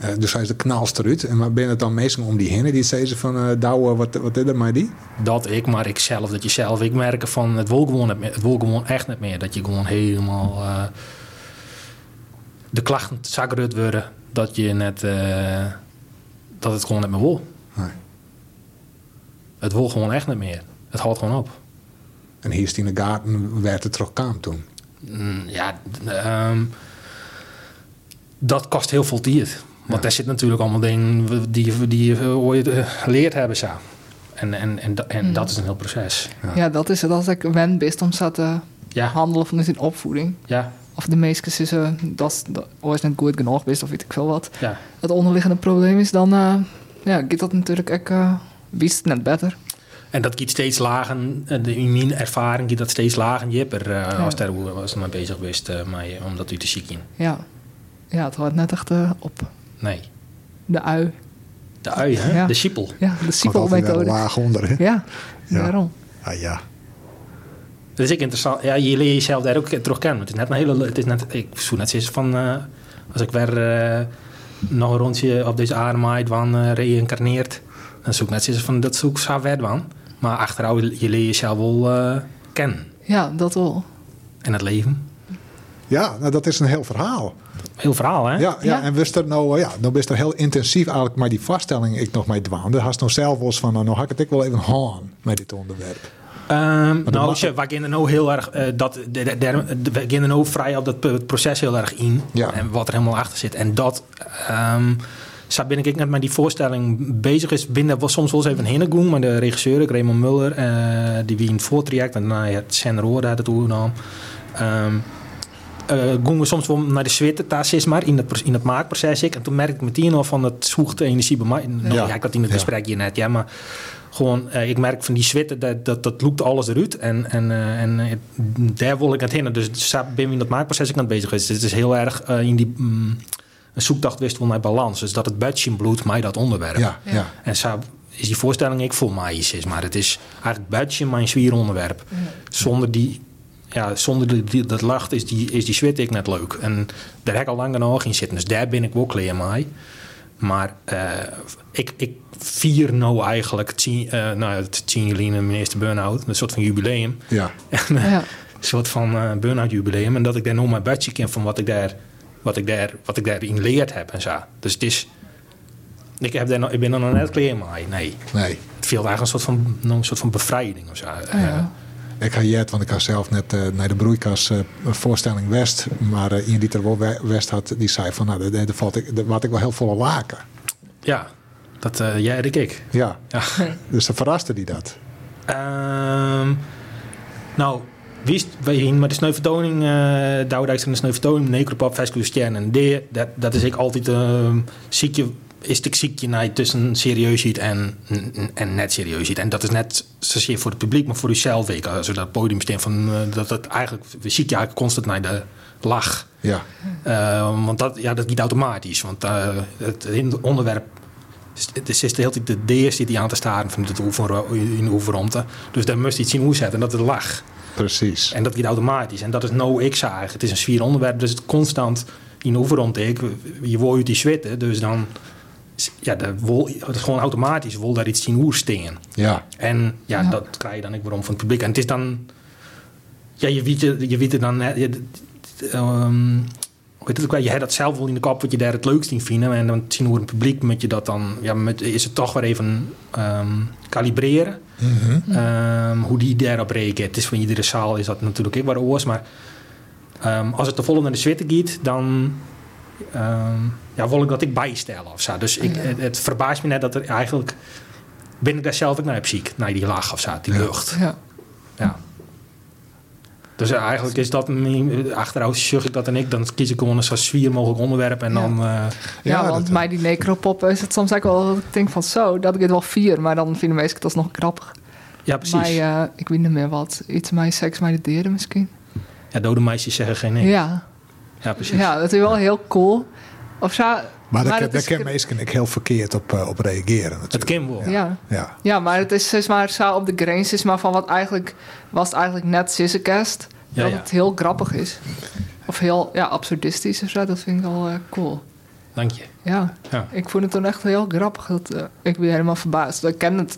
Uh, dus hij is de knalst eruit. En maar ben het dan meestal om die heen die zeggen van uh, Douwe, wat, wat is er met die? Dat ik, maar ik zelf, dat je zelf, ik merk van het wil gewoon, niet meer, het wil gewoon echt niet meer. Dat je gewoon helemaal uh, de klachten zakkerut worden, dat je net, uh, dat het gewoon niet meer wil. Nee. Het wil gewoon echt niet meer. Het houdt gewoon op. En hier is in de gaten werd het kwam toen. Mm, ja, um, dat kost heel veel tijd. Want ja. daar zit natuurlijk allemaal dingen die, die je ooit geleerd hebben. Zo. En, en, en, en mm. dat is een heel proces. Ja, ja dat is het. Als ik wen best om zo te ja. handelen van in opvoeding. Ja. Of de meeste is uh, dat ooit net goed genoeg best of weet ik veel wat. Ja. Het onderliggende probleem is dan, uh, ja, gaat dat natuurlijk ook, uh, wist net beter. En dat gaat steeds lager, de, in mijn ervaring gaat dat steeds lager jipper uh, ja. als daar was maar bezig wist, uh, maar, om dat u te ziek in. Ja. ja, het houdt net echt uh, op. Nee. De ui. De ui, hè? Ja. De siepel. Ja, de siepelmethode. laag onder, hè? Ja, ja, daarom. Ah, ja. Dat is ook interessant. Ja, je leert jezelf daar ook terug kennen. Het is net een hele... Het is net, ik zoek net eens van... Uh, als ik weer uh, nog een rondje op deze aardmaai van uh, reïncarneert... dan zoek ik net eens van... Dat zoek zo ver van. Maar achteraf, je leert jezelf wel uh, kennen. Ja, dat wel. En het leven. Ja, nou, dat is een heel verhaal. Heel verhaal, hè? Ja, ja, ja. en wist er nou, ja, nou best er heel intensief eigenlijk maar die vaststelling ik nog mee dwaan. Daar had nou zelf wel eens van, nou, nou had ik het wel even haan met dit onderwerp. Um, nou, je, wij gaan nou heel erg, uh, dat, de, de, de, we gaan nou vrij op dat proces heel erg in. Ja. En wat er helemaal achter zit. En dat, um, zo ben ik net met die voorstelling bezig is. Binnen was soms wel eens even heen maar de regisseur, ik Raymond Muller, uh, die wie in het voortraject en daarna het Sen Roorde had het toegenomen. Um, eh gingen we soms wel naar de zwitte is maar in het, in het maakproces ik. En toen merkte ik meteen al van het zwoegt de energie bij mij. Nou, Ja. ja. ik had in het Ja. gesprek hier net, ja, maar gewoon, eh, ik merk van die zwitte, dat, dat, dat loopt alles eruit. En, en, eh, en eh, daar wil ik het heen. Dus ben in dat maakproces ik aan het bezig is. Dus het is heel erg eh, in die mm, een zoektocht wist wel naar balans. Dus dat het budget in bloed mij dat onderwerp. Ja, ja. En zo is die voorstelling ik voor mij is, is, maar het is eigenlijk budget mijn zwier onderwerp. Zonder die, ja, zonder die, die- dat lacht is die, is die zwit ik net leuk. En daar heb ik al lang genoeg in zitten. Dus daar ben ik wel klaar mee. Maar eh, ik, ik vier nou eigenlijk het tien, eh, nou, het tien jullie mijn eerste burn-out. Een soort van jubileum. Ja, En, eh, Ja. een soort van eh burn-out jubileum. En dat ik daar nog mijn budget ken van wat ik daar, wat ik daar, wat ik daarin leerd heb en zo. Dus het is. Ik, heb daar nog, ik ben er nog net klaar mee. Nee. nee. Het viel eigenlijk een soort van, een soort van bevrijding of zo. Ja. Ik ga jet, want ik had zelf net eh, naar de broeikas eh, voorstelling West. Maar eh iemand die er wel we- West had, die zei van, nou, daar valt ik, daar wat ik wel heel volle laken. Ja, dat eh jij en ik. Ja, Ja. dus dan verraste die dat. Ehm, nou, wist wij hier met de sneuvertoning, uh, Douwdijks en de sneuvertoning, Necropop, Vascular Stern en D, dat, dat is ik altijd ehm ziekje, is het ziekje naar tussen serieusheid en, en net serieusheid. En dat is net zozeer voor het publiek, maar voor uzelf ook. Als dat podium staan van, eh, dat het eigenlijk, we ziek je eigenlijk constant naar de lach. Ja, Eh, want dat, ja, dat niet automatisch. Want eh, het onderwerp. Het is de hele tijd de deer zit die aan te staren van het oefen, in de oefenruimte. Dus daar moest iets zien hoe zetten. En dat is lach. Precies. En dat gaat automatisch. En dat is no ik eigenlijk. Het is een zwier onderwerp. Dus het constant in de ik- Je wil uit die zwitten. Dus dan. Ja, dat wil, het is gewoon automatisch. Wil daar iets zien hoe steen. Ja, En ja, Ja. dat krijg je dan ook waarom van het publiek. En het is dan... Ja, je weet, je, je weet er dan... net- Je, ehm, het ook wel? Je hebt dat zelf wel in de kop wat je daar het leukst in vindt. En dan zien hoe het publiek met je dat dan... Ja, met, is het toch weer even ehm, kalibreren. Ehm, hoe die daarop rekenen. Het is van iedere zaal is dat natuurlijk ook wat oors. Maar ehm, als het de volle naar de zwitte gaat, dan... ehm, ja, wil ik dat ik bijstellen of zo. Dus ik, Ja. het, het verbaast me net dat er eigenlijk... Ben ik daar zelf ook naar ziek? Naar die lach of zo, die Ja. lucht. Ja. Ja. Dus eh, eigenlijk is dat, achteraf zeg ik dat en ik, dan kies ik gewoon een zo zwier mogelijk onderwerp en Ja. dan, eh, Ja, Ja, want dat- bij die necropop is het soms ook wel ik denk van zo, dat ik het wel vier, maar dan vinden mensen het alsnog grappig. ja precies. Maar eh, ik weet niet meer wat. Iets met seks met de dieren misschien. Ja, dode meisjes zeggen geen nee. Ja, Ja. precies. ja, dat is wel heel cool. Of zo. Maar daar, kan- daar is- kan mensen ik heel verkeerd op, eh, op reageren natuurlijk. Het kan wel. Ja. Ja, ja, maar het is zeg maar zo op de grens is maar van wat eigenlijk was het eigenlijk net Sissekast. Ja, dat ja. het heel grappig is. Of heel ja, absurdistisch of zo. Dat vind ik wel eh, cool. Dank je. Ja. Ja. Ik vond het toen echt heel grappig. Dat, eh, ik ben helemaal verbaasd. Ik ken het.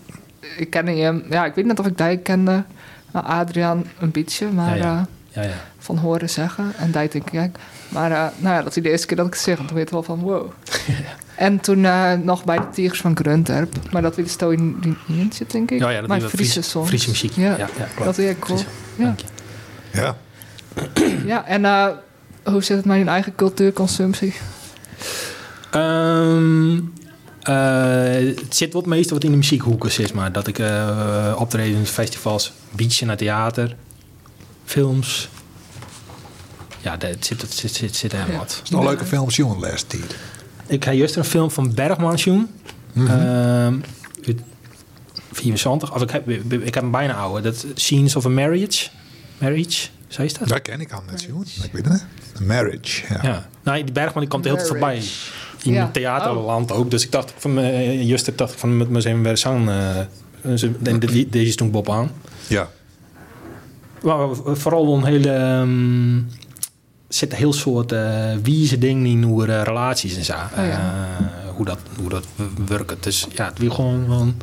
Ik ken hem. Ja, ik weet niet of ik die kende. Adriaan een beetje, maar Ja, ja. Ja, ja. van horen zeggen. En die denk ik, kijk. Maar eh, nou ja, dat is de eerste keer dat ik het zeg. En toen weet wel van wow. En toen eh, nog bij de Tigers van Grunterp. Maar dat wil je in zit, denk ik. Ja, ja, dat maar is wel Friese Friese, muziek. Ja, Ja, ja, dat is heel cool. Ja. Ja. Ja, en eh, hoe zit het met je eigen cultuurconsumptie? Ehm, eh, het zit wat meestal wat in de muziekhoeken is, maar dat ik eh optredens, festivals, beach naar theater, films. Ja, dat zit, het zit, zit, zit helemaal wat. Het is nog leuke films, jongen, laatste tijd. Ik heb juist een film van Bergman zien. Ehm, 74. Of ik heb, ik heb hem bijna ouder. Dat Scenes of a Marriage. Marriage, zei je dat? Dat ken ik al net, jongen. Ik weet het niet. A Marriage, ja. Ja. Nou, die Bergman die komt heel tijd voorbij. In Ja. het theaterland ook. Dus ik dacht van uh, juist ik dacht van met mijn weer zang. Uh, de, deze stond Bob aan. Ja. Maar vooral een hele. Um, zit een heel soort uh, wieze dingen in hoe uh, relaties en zo. Oh, ja. hoe, dat, hoe dat werkt. Dus ja, het wil gewoon een,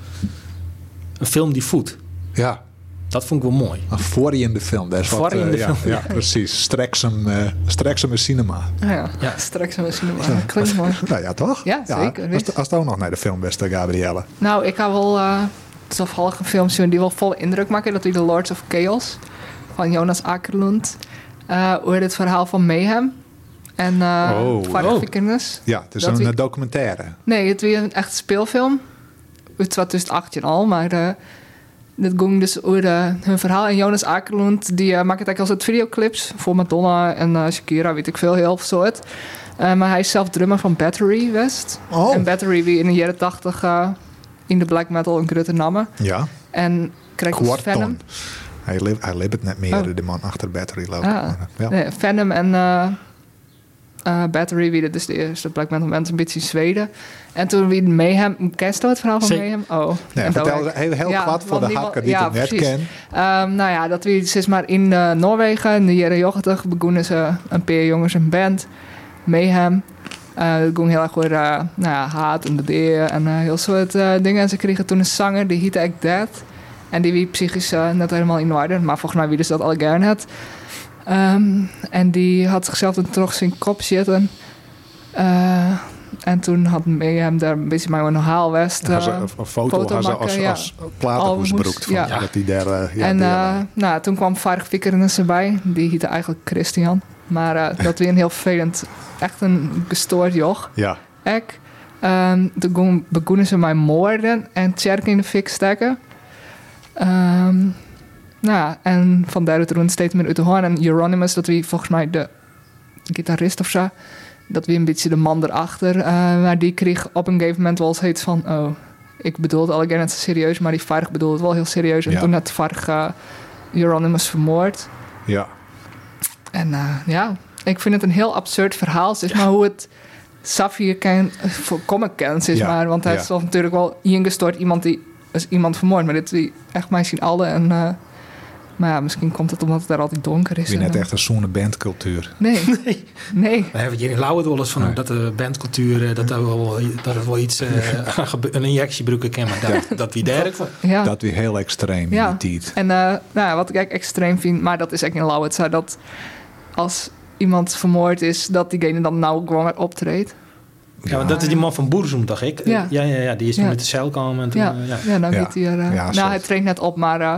een film die voedt. Ja. Dat vond ik wel mooi. Een voorriende film. Dat is wat, uh, ja, film. ja, precies. Streksem, uh, Streksem cinema. Ah, ja. Ja. straks een cinema. Klinkt mooi. Nou ja, toch? Ja, zeker. Als, als het ook nog naar de film best, Gabrielle. Nou, ik heb wel uh, toevallig een film zien die wel vol indruk maken. Dat is The Lords of Chaos van Jonas Akerlund. Uh, hoe het verhaal van Mayhem en uh, oh. Vadervikings. Ja, het is dat een wie... documentaire. Nee, het is een echt speelfilm. Uit 2018 al, maar uh, dit ging dus over eh, hun verhaal. En Jonas Akerlund, die eh, maakt het eigenlijk als het videoclips voor Madonna en eh, Shakira, weet ik veel, heel veel soort. Eh, maar hij is zelf drummer van Battery West. Oh. En Battery, wie in de jaren tachtig eh, in de black metal een grote namen. Ja, En krijgt dus Venom. Hij leeft, hij leeft net meer, Oh. de man achter Battery loopt. Ah. Ja. Nee, Venom en eh, eh, Battery, wie dat is de eerste black metal band, een beetje in Zweden. En toen wie Mayhem, kent je het verhaal van. Mayhem? Oh. Nee, En dat vertel heel, heel Ja, voor de die hakken die ja, het net kennen. Ehm, nou ja, dat wie zeg maar in eh, Noorwegen in de jaren 80 begonnen ze een paar jongens een band, Mayhem. Eh het ging heel erg over nou ja, haat en de beer en heel soort eh, dingen. En ze kregen toen een zanger, die heette Act Dead. En die wie psychisch eh, net helemaal in orde, maar volgens mij wie dus dat alle gerne had. Ehm, en die had zichzelf dan terug zijn kop zitten. Eh, en toen had Mayhem daar een beetje maar een haal west. Eh, een, een foto, foto had ze maken, als, ja. als ja. dat hij daar... ja, en eh, nou, toen kwam Varg Vikernes erbij. Die heette eigenlijk Christian. Maar dat weer een heel vervelend, echt een gestoord joch. ja, Ik. Ehm toen ging- begonnen ze mij moorden en Tjerk in de fik steken. Ehm, nou, en van daaruit er steeds meer uit de hoorn. En Euronymous, dat wie volgens mij de gitarist of zo, dat wie een beetje de man erachter. eh, maar die kreeg op een gegeven moment wel eens heet van, oh, ik bedoel het al net zo serieus, maar die Varg bedoelde het wel heel serieus. En Ja. toen had Varg Euronymous vermoord. ja. En eh, ja, ik vind het een heel absurd verhaal. Zeg maar hoe het Safir kan voorkomen zeg Ja, maar. Want hij ja. is natuurlijk wel ingestort iemand die is iemand vermoord. Maar dit is echt mij zien alle. En, eh, maar ja, misschien komt het omdat het daar altijd donker is. Wie en net dan- echt een zoene bandcultuur. Nee, nee. We hebben het hier in Lauwert wel eens van Nee. dat de bandcultuur, eh, dat, er wel, dat het wel iets, eh, een injectie broeken kan, maar dat, dat wie. Ja. Dat weer heel extreem Ja. in die tijd. En eh, nou, ja, wat ik eigenlijk extreem vind, maar dat is echt in Lauwert, zo dat als iemand vermoord is, dat diegene dan nou gewoon weer optreedt. Ja, want dat is die man van Boersum, dacht ik. Ja. ja, ja, ja die is toen Ja. met de cel komen. En toen, Ja, eh, ja. ja. nou Ja. hij er... eh, Ja, nou, hij treedt net op, maar eh,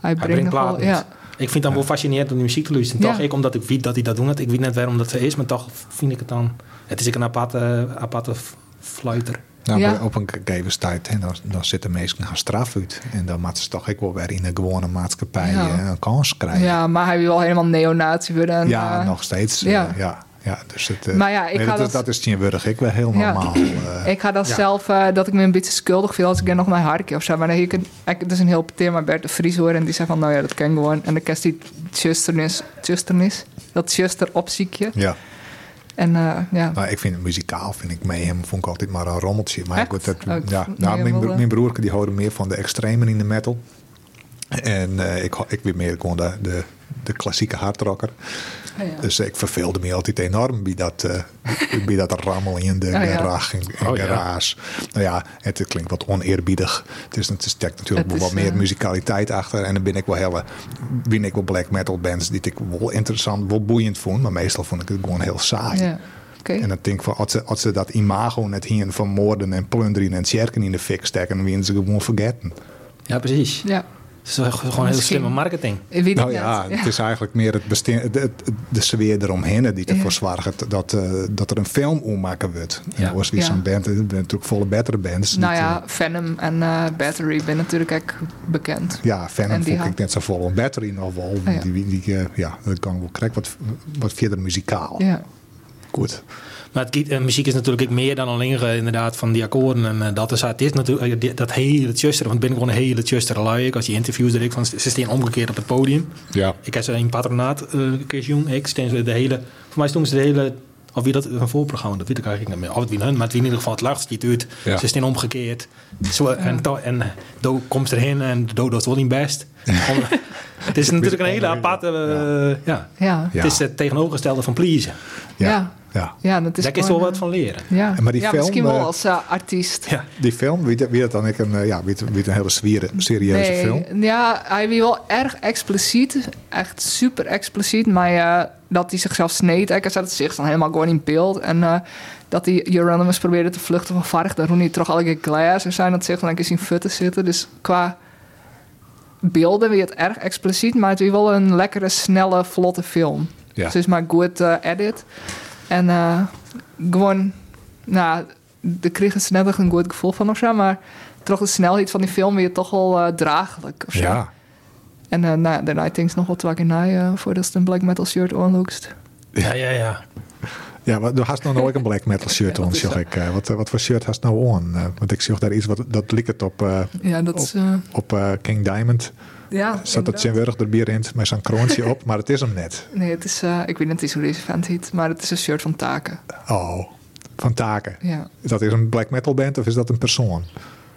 hij, brengt nog platen. Ja, Ik vind het dan wel fascinerend om die muziek te luisteren. Ja. Toch? Ik, omdat ik weet dat hij dat doet. Ik weet net waarom dat ze is, maar toch vind ik het dan... Het is ook een aparte, aparte fluiter. Nou, Ja. op een gegeven tijd, hè, dan, dan zitten mensen gaan straf uit. En dan moeten ze toch ook wel weer in een gewone maatschappij Ja. eh, een kans krijgen. ja, maar hij wil wel helemaal neonazi worden. En, Ja, eh, nog steeds. eh, ja. Ja, dus het, eh, Maar ja, ik nee, ga dat, is- dat- dat is tegenwoordig ik wel heel Ja. normaal. eh. Ik ga dan Ja. zelf, eh, dat ik me een beetje schuldig voel als ik er nog naar harkje of zo. Maar dan ik, het is een heel thema Bert de Vries hoor. En die zei van, nou ja, dat kan gewoon. En dan kerst die tjusternis, tjusternis, dat tjuster opziekje. ja. En eh, ja, Nou, ik vind het muzikaal, vind ik mee hem, vond ik altijd maar een rommeltje. Maar goed, dat, Oh, ik ja, nou, mijn, mijn broer die hoorde meer van de extremen in de metal. En eh, ik, ik weer meer gewoon de, de, de klassieke hardrocker. Oh ja. Dus ik verveelde me altijd enorm bij dat, eh bij dat rammel in de Oh ja. garage. En, en Oh ja. garage. Nou ja, het, het klinkt wat oneerbiedig. Het is, het is natuurlijk is, wat meer muzikaliteit achter. En dan ben ik wel hele, ben ik wel black metal bands die ik wel interessant, wel boeiend vond. Maar meestal vond ik het gewoon heel saai. ja. Oké. En dan denk ik van, als ze, als ze dat imago net hier van moorden en plunderen en tjerken in de fik steken, dan willen ze gewoon vergeten. Ja, precies. Ja, is wel gewoon heel slimme marketing. ik weet Nou het ja, het is eigenlijk meer het besteen, het, het- de sfeer eromheen die ervoor Ja. zorgt dat, eh, dat er een film ommaken wordt. Ja. En als wie Ja. zo'n band, er zijn natuurlijk volle betere bands. Nou ja, eh, Venom en eh, Battery ben natuurlijk echt bekend. ja, Venom en vond ik net zo vol. Battery nog wel. Ah, ja. Die, die, ja, dat kan wel krijg wat, wat verder muzikaal. Ja, Goed. Maar het, eh, muziek is natuurlijk ook meer dan alleen eh, inderdaad van die akkoorden en eh, dat is het is natuurlijk die- dat hele tjuster, want ik ben gewoon een hele tjuster lui. Ik als die interviews ik van ze staan omgekeerd op het podium. Ja. Ik heb ze in patronaat uh, Kees Jong, ik steen de hele, voor mij stonden ze de hele of wie dat een voorprogramma, dat weet ik eigenlijk niet meer. Of het wie hun, maar het wie in ieder geval het lachtst die het uit. Ja. Ze staan omgekeerd. Zo, en, to- en Do komt erheen en Do doet wel niet best. Om- het is natuurlijk een hele aparte, ja. ja, Ja. Het is het tegenovergestelde van pleasen. Ja. Ja. ja. dat is Daar kun je gewoon, wel wat van leren. Ja, Maar die ja film, misschien wel eh, als eh, artiest. Ja. Die film, wie, wie dat dan ik een, eh, ja, wie, wie een hele zwiere, serieuze film. Ja, hij was wel erg expliciet. Echt super expliciet. Maar eh, dat hij zichzelf sneed. Ik zat het zich dan helemaal gewoon in beeld. En eh, dat hij Euronymous probeerde te vluchten van Varg. Daar roen hij toch alle keer glazen zijn. Dat zich dan in zijn futten zitten. Dus qua beelden weer het erg expliciet. Maar het is wel een lekkere, snelle, vlotte film. Ja. Dus het is maar goed eh, edit. En eh, gewoon, nou, daar kregen ze net echt een goed gevoel van of zo. Maar toch de snelheid van die film weer toch wel eh, draaglijk. Of zo. Ja. En eh, nou, daarna denk ik nog wel twee keer na eh, voordat ze een black metal shirt aanlookst. Ja, ja, ja. Ja, maar du hast nog nooit een black metal shirt Ja, aan, zag zo. ik. Eh, wat, wat voor shirt hast nou aan? Eh, want ik zag daar iets wat dat lijkt het op, eh, Ja, dat is... op eh, King Diamond. Ja, Zat dat inderdaad. zijn wurg erbij rint met zo'n kroontje op, maar het is hem net. Nee, het is... eh, ik weet niet hoe deze vent heet, maar het is een shirt van Taken. Oh, van Taken. Ja, Dat is een black metal band of is dat een persoon?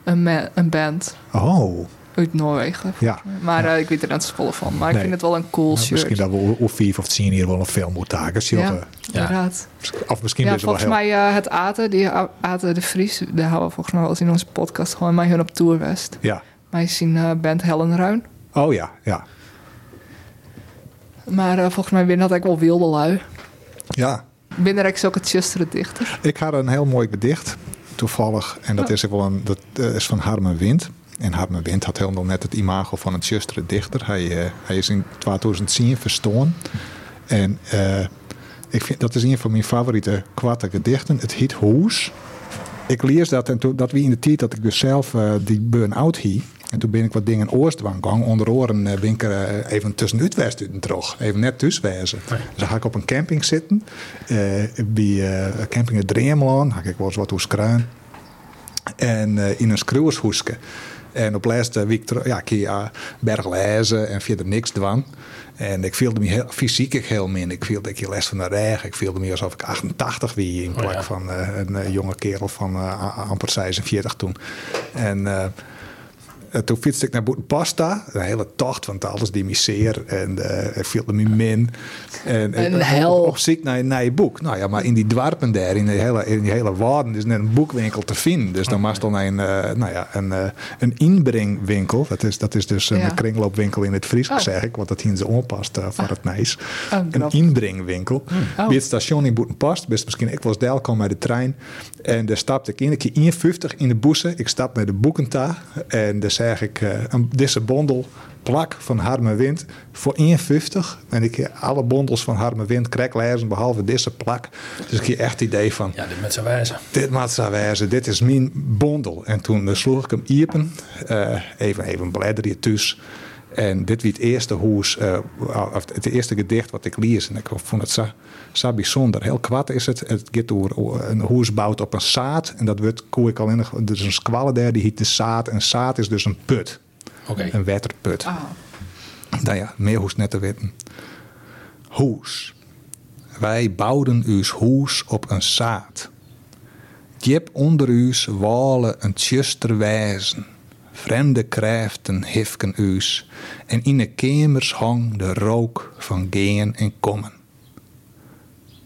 een, een band Oh, uit Noorwegen. ja. Maar eh, ik weet er net zoveel van. Maar ik Nee. vind het wel een cool Nou, shirt. misschien dat we of vijf of tien hier wel een film moeten taken. ja, Ja. inderdaad. Of misschien Ja, is het wel volgens heel... mij uh, het Aten, die Aten de Vries, daar hebben we volgens mij wel eens in onze podcast gewoon met hun op tour west. Ja. Wij zien eh band Helen Ruin. Oh ja, ja. Maar eh, volgens mij binnen dat wel wilde lui. Ja, Binnen ik ook het Chester dichter. ik had een heel mooi gedicht, toevallig. En dat Oh. is ook wel een, dat eh, is van Harmen Wind. En Harmen Wind had helemaal net het imago van een justere dichter. Hij, eh, hij is in 2010 verstoorn. En ik vind, dat is een van mijn favoriete kwarte gedichten. Het heet Hoes. Ik lees dat en toen, dat wie in de tijd dat ik dus zelf die burn-out hie. En toen ben ik wat dingen oorstwang gang. Onder oren eh, ben ik er eh, even tussenuit west uit en terug. Even net tussen wezen. Dus dan ga ik op een camping zitten. eh, bij camping het Dreemlaan. Ga ik wel eens wat hoe skruin. En in een schroevershoeske. En op laatste week terug, ja, kun je uh, berg lezen en verder niks dwang. En ik voelde me heel, fysiek ik heel min. Ik voelde ik je les van de regen. Ik voelde me alsof ik 88 wie in plek ja. van een jonge kerel van eh, amper 46 toen. En toen fietste ik naar Boetenpasta. Een hele tocht, want alles die miseer. En eh ik voelde me min. En, Een op- hel. Op, op zoek naar, naar je boek. Nou ja, maar in die dwarpen daar, in die hele, in die hele waarden, is net een boekwinkel te vinden. Dus dan Oh. was dan een, eh, nou ja, een, eh, een inbrengwinkel. Dat is, dat is dus een Ja. kringloopwinkel in het Fries, Oh. zeg ik. Want dat hier ze onpast eh, voor het nijs. Oh, een inbrengwinkel. Oh. Bij het station in Boetenpast. Best misschien ik was deel kwam met de trein. En daar stapte ik in. Ik keer 51 in de bussen. Ik stap naar de boekenta. En daar zeg ik, eh, een, deze bondel plak van Harme Wind voor 51. En ik heb alle bondels van Harme Wind krek lezen, behalve deze plak. Dus ik heb echt het idee van, Ja, dit met zijn wijze. dit moet zo wezen, dit is mijn bondel. En toen sloeg ik hem iepen, eh, even, even bladeren thuis. En dit wie het eerste hoes, eh, of het eerste gedicht wat ik lees. En ik vond het zo, zo bijzonder. Heel kwad is het. Het gaat over een hoes bouwt op een zaad. En dat wordt, koe ik al in, er is een squalle daar, die heet de zaad. En zaad is dus een put. Oké. Een waterput. Ah, Nou ja, meer hoes net te weten. Hoes. Wij bouwden uws hoes op een zaad. Jip onder uws walen een tjuster wijzen. Vreemde krijften hifken uws. En in de kemers hang de rook van geen en kommen.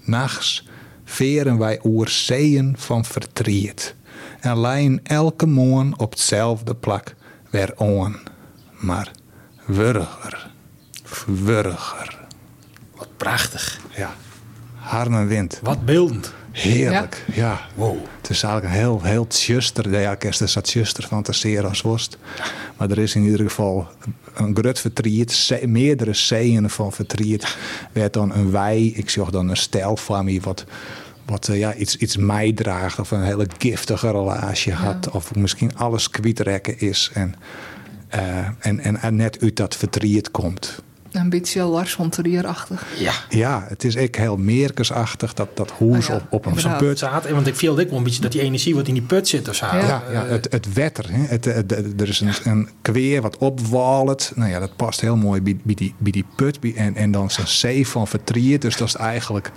Nachts veren wij oer zeeën van vertriet. En leien elke morgen op hetzelfde plak weer aan. Maar wurger, wurger. Wat prachtig. Ja, harme wind. Wat beeldend. Heerlijk, ja. Wow. Het is eigenlijk een heel, heel tjuster. Ja, ik kan er zat tjuster fantaseren als worst. Maar er is in ieder geval een grut vertriet. ze- meerdere zeeën van vertriet. Werd dan een wei. Ik zag dan een stijl van wat... Wat eh, ja, iets, iets draagt of een hele giftige relatie had. Of misschien alles kwijtrekken is. En, eh, en, en, en net uit dat vertriet komt. Een beetje Lars von Trier-achtig. Ja. Ja, het is echt heel meerkersachtig. Dat, dat hoes Oh ja, op, op een put. Want ik viel ook wel een beetje dat die energie wat in die put zit. Ja. Ja, ja het, het wetter. Hè? Het, het- het- er is een, een kweer wat opwallet. Nou ja, dat past heel mooi bij, bij, die, bij die put. Bij- en, en dan zo'n zee van vertrier. Dus dat is eigenlijk...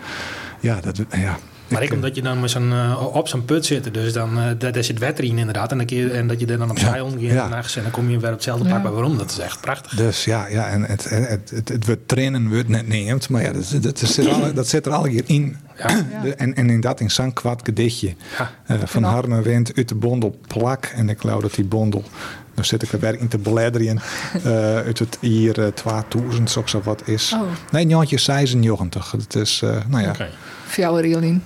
Ja, dat, ja. Maar ik omdat je dan met zo'n, eh, op zo'n put zit, dus dan eh, daar, daar zit inderdaad. En, dan je, en dat je er dan op Ja, zij omgeeft ja. nachts en dan kom je weer op hetzelfde Ja. plak bij waarom. Dat is echt prachtig. Dus ja, ja en het, het, het, het wordt trainen wordt net neemt. Maar ja, dat, dat, zit, al, dat zit er al hier in. Ja. De- en, en in dat in zo'n kwad gedichtje. Ja. Eh, van Nou. Harme Wind uit de bondel plak. En ik geloof dat die bondel... Dan zit ik er weer in te bladeren. eh uit het hier eh, 2000 of zo wat is. Oh. Nee, Jantje 96. Het is, eh, nou ja, Oké. Fjouwer Riolien.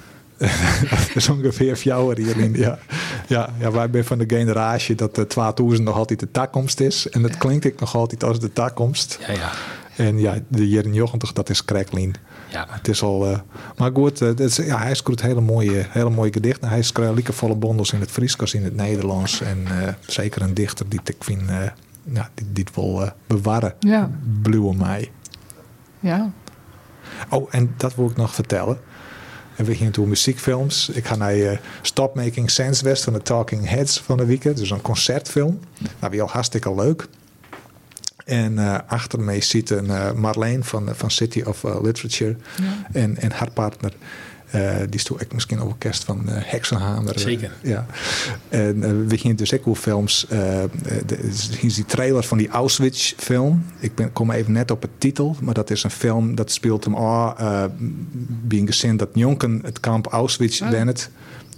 dat is ongeveer jouw hierin. Ja. Ja, ja, wij zijn van de generatie dat de 2000 nog altijd de toekomst is. En dat klinkt ik nog altijd als de toekomst. Ja, ja. En ja, de jaren 90, dat is Cracklin. Ja. Het is al... eh, maar goed, dat is, ja, hij schreeuwt hele mooie, hele mooie gedichten. Hij schrijft liekevolle bondels in het Fries als in het Nederlands. En eh, zeker een dichter die ik vind... eh ja, die, die het wil bewaren. Ja. Bluwe mij. Ja. Oh, en dat wil ik nog vertellen. En we gingen toen muziekfilms. Ik ga naar eh, Stop Making Sense West van de Talking Heads van de weekend. Dus een concertfilm. Nou, weer al hartstikke leuk. En eh, achter mij zit een eh, Marleen van, van City of Literature. En, en haar partner. Eh, die is toen ook misschien ook kerst van eh Heksenhamer. Zeker. Ja. En eh, we gingen dus ook hoe films. de- hier is die trailer van die Auschwitz-film. Ik ben, kom even net op het titel, maar dat is een film dat speelt hem af. eh bij een gezin dat jonken het kamp Auschwitz Oh. bent.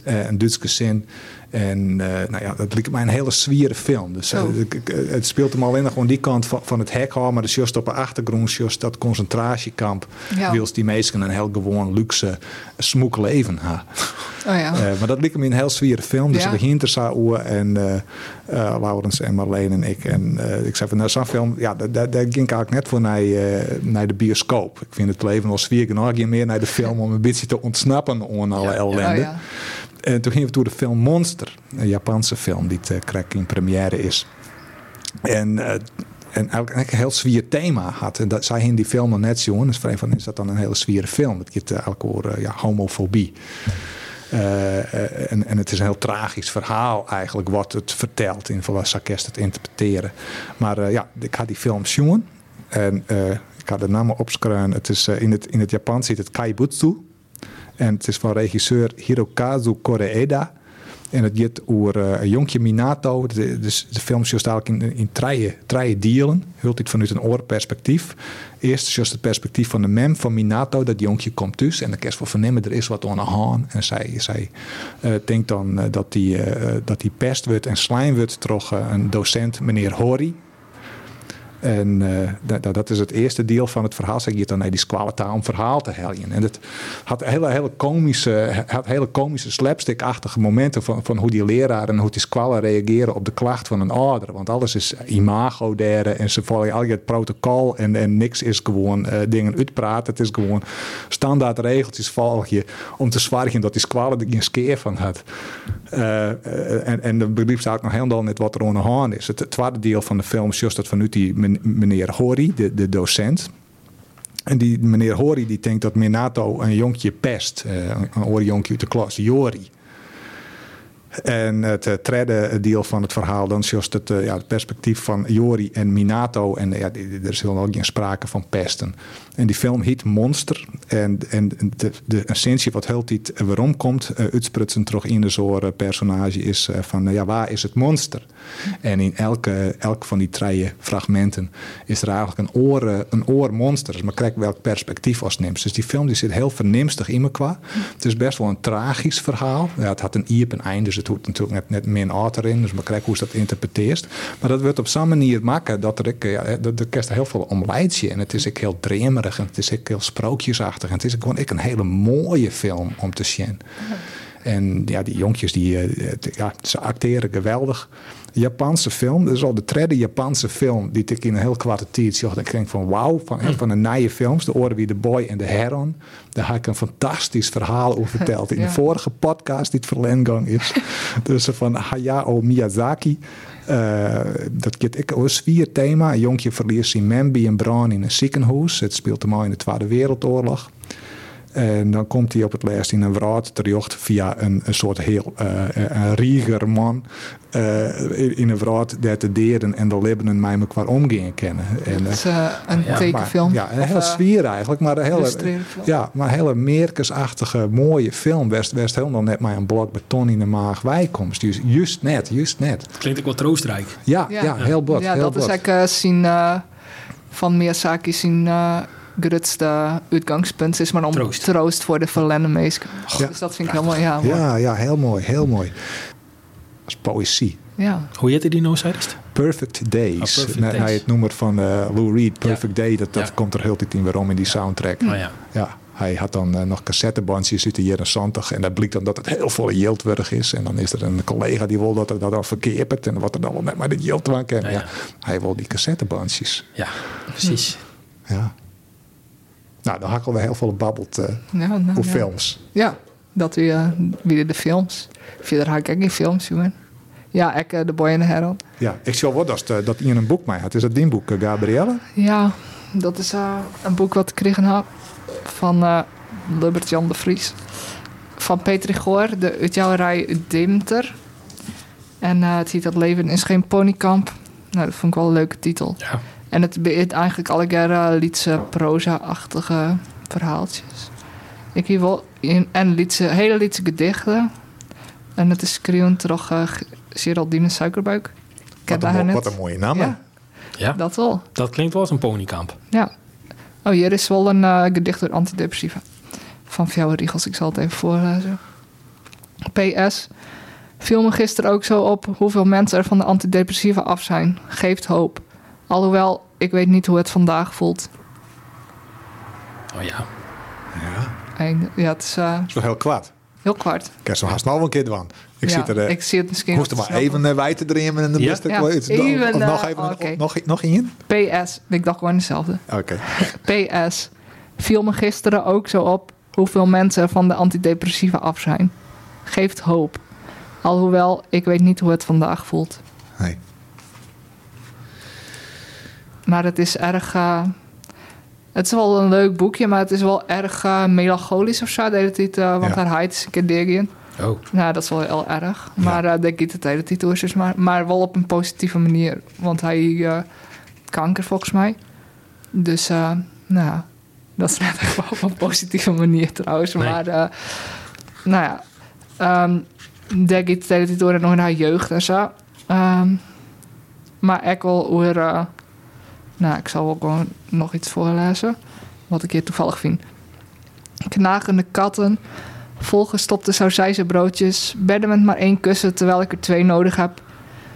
Eh, een Duits gezin. En eh, nou ja, dat leek mij een hele zwiere film. Dus eh, ik- eh, het speelt hem alleen nog gewoon die kant van, van het hek hoor, maar dus juist op de achtergrond, juist dat concentratiekamp. Ja. Wils die mensen een heel gewoon luxe smoek leven ha. Oh ja. Maar dat liep me een heel zwiere film. Dus Ja. we gingen er samen en Laurens en Marleen en ik. En ik zei van nou, zo'n film, ja, daar, daar, daar ging ik eigenlijk net voor naar, naar de bioscoop. Ik vind het leven wel zwier genoeg. Meer naar de film om een beetje te ontsnappen aan alle ellende. Oh ja. En toen gingen we toe de film Monster, een Japanse film die te krijgen in première is. En, eh, en eigenlijk een heel zwier thema had. En dat zij in die film net zien. Dus van is dat dan een hele zwiere film. Het gaat eigenlijk eh, ja, homofobie. Eh, eh, en, en het is een heel tragisch verhaal eigenlijk wat het vertelt. In ieder sarcast het interpreteren. Maar eh, ja, ik had die film zien. En eh, ik had de naam opschrijven. Het is eh, in het, in het Japans zit het Kaibutsu. En het is van regisseur Hirokazu Koreeda. En het gaat over eh, een jonkje Minato. De, dus de film is eigenlijk in, in treien, treien delen. Hult dit vanuit een oorperspectief. Eerst is het perspectief van de mem van Minato. Dat jonkie komt dus. En de kerst van vernemen, er is wat aan de hand. En zij, zij eh, denkt dan eh, dat die, dat die pest wordt en slijm wordt. Eh, een docent, meneer Hori. En eh, dat, dat- is het eerste deel van het verhaal. Zeg je dan naar die taal om verhaal te heljen. En het had hele, hele komische, had hele komische slapstick-achtige momenten van, van hoe die leraar en hoe die squallen reageren op de klacht van een ouder. Want alles is imago derde en ze volgen al het protocol en, en niks is gewoon eh, dingen uitpraten. Het is gewoon standaard regeltjes volg je om te zwargen dat die squallen er geen skeer van had. Eh, en, en de begreep staat nog helemaal net wat er aan is. Het, tweede deel van de film is juist dat vanuit die meneer Hori, de, de docent. En die meneer Hori die denkt dat Minato een jonkje pest. eh, een jonkje uit de klas, Jori. En het derde deel van het verhaal, dan juist het, eh, ja, perspectief van Jori en Minato. En eh, ja, er is helemaal geen sprake van pesten. En die film heet Monster. En, en de, de essentie wat heel tijd waarom komt, uh, uitsprutsen terug in de zo'n personage is van, ja, waar is het monster? En in elke, elk van die drie fragmenten is er eigenlijk een oor, een oor monster. Dus maar kijk welk perspectief als neemt. Dus die film die zit heel vernimstig in me qua. Het is best wel een tragisch verhaal. Ja, het had een iep en eind, dus het hoort natuurlijk net, net meer een art erin. Dus maar kijk hoe ze dat interpreteert. Maar dat wordt op zo'n manier maken dat er, ik, ja, dat er kerst heel veel om leidje. En het is ook heel dremerig en het is ook heel sprookjesachtig. En het is gewoon ook een hele mooie film om te zien. En ja, die jonkjes, die, eh, ja, ze acteren geweldig. Japanse film, dat is al de derde Japanse film die ik in een heel kwarte tijd zag. Ik denk van wauw, van, van de nieuwe films, de oren wie de Boy en de Heron. Daar heb ik een fantastisch verhaal over verteld in Ja. de vorige podcast die het verlengang is. dus van Hayao Miyazaki. Eh, dat gaat ik een zwier thema. Een jonkje verliest zijn mem bij een brand in een ziekenhuis. Het speelt hem al in de Tweede Wereldoorlog. En dan komt hij op het laatst in een wraad terecht via een, een soort heel eh, een rieger man eh, in, een wraad dat de deren en de libbenen mij elkaar omgingen kennen. En, Het eh, is eh, een Ja, tekenfilm. maar, ja, een heel eh, sfeer eigenlijk, maar een hele, ja, maar een hele Meerkesachtige mooie film. West, West helemaal net maar een blok beton in de maag wijkomst. Dus juist net, juist net. Klinkt ook wel troostrijk. Ja, ja. heel bot. Ja, heel dat is bot. eigenlijk eh, zien eh, van Miyazaki zijn eh grootste uitgangspunt. Is maar om Troost. troost, voor de verlende mensen. Ja. Dus dat vind ik helemaal, ja, mooi. Ja, ja, heel mooi, heel mooi. Dat is poëzie. ja. Hoe heette die nou? Perfect Days. Oh, Perfect Days. Hij het nummer van eh, Lou Reed, Perfect Day, dat, dat Ja. komt er heel tijd in waarom in die soundtrack. Oh ja. Ja, hij had dan eh, nog cassettebandjes uit de jaren 70 en dat blijkt dan dat het heel veel yieldwerk is. En dan is er een collega die wil dat er dat dan verkeerd en wat er dan wel net maar de Ja, ja. hij wil die cassettebandjes. Ja, precies. Ja. Nou, dan hakken we heel veel babbeld eh Ja, nou, over films. Ja, dat weer, uh, weer de films. Verder ga ik ook geen films, jongen. Ja, ik eh, de Boy en de Herald. Ja, ik zie wel wat dat, dat Ian een boek mee had. Is dat die boek, eh, Gabrielle? Ja, dat is eh, een boek wat ik gekregen heb van eh Lubbert Jan de Vries. Van Peter Goor, de uitjouwerij Dimter. En eh, het heet Dat leven is geen ponykamp. Nou, dat vond ik wel een leuke titel. Ja. En het beït eigenlijk alle keer liedse proza-achtige verhaaltjes. Ik hier wel in, en liedse, hele liedse gedichten. En het is geschreven door uh, Geraldine Suikerbuik. Wat een, wat een mooie naam. hè? Ja, ja, dat wel. dat klinkt wel als een ponykamp. Ja. Oh, hier is wel een eh, gedicht door antidepressiva. Van Fjouwe Riegels. Ik zal het even voorlezen. PS. Viel me gisteren ook zo op hoeveel mensen er van de antidepressiva af zijn. Geeft hoop. Alhoewel, ik weet niet hoe het vandaag voelt. Oh ja. Ja, En, ja, het is eh, dat is wel heel kwaad. heel kwart. Ik heb zo haast nog wel een keer doen. Ik ja, zit er... eh, ik zie het misschien Moest er maar snel. even uh, wijten erin en dan Ja? best ik Ja, even, Of nog eh, even, oké. nog, nog in? PS. Ik dacht gewoon hetzelfde. Oké. PS. Viel me gisteren ook zo op hoeveel mensen van de antidepressiva af zijn. Geeft hoop. Alhoewel, ik weet niet hoe het vandaag voelt. Nee. Maar het is erg. eh, het is wel een leuk boekje, maar het is wel erg eh, melancholisch of zo. De hele tijd, eh, want Ja. haar huid is een keer diggen. Oh, Nou, dat is wel heel erg. Maar eh denk ik de hele titel is dus maar, maar wel op een positieve manier. Want hij kanker volgens mij. Dus, nou ja, dat is echt wel op een positieve manier trouwens. Nee. Maar, eh, nou ja, ehm denk ik de hele titel nog in haar jeugd en zo. Ehm, maar ik wel hoe er, eh, nou, ik zal wel gewoon nog iets voorlezen. Wat ik hier toevallig vind. Knagende katten volgestopte sausijzenbroodjes, bedden met maar één kussen terwijl ik er twee nodig heb,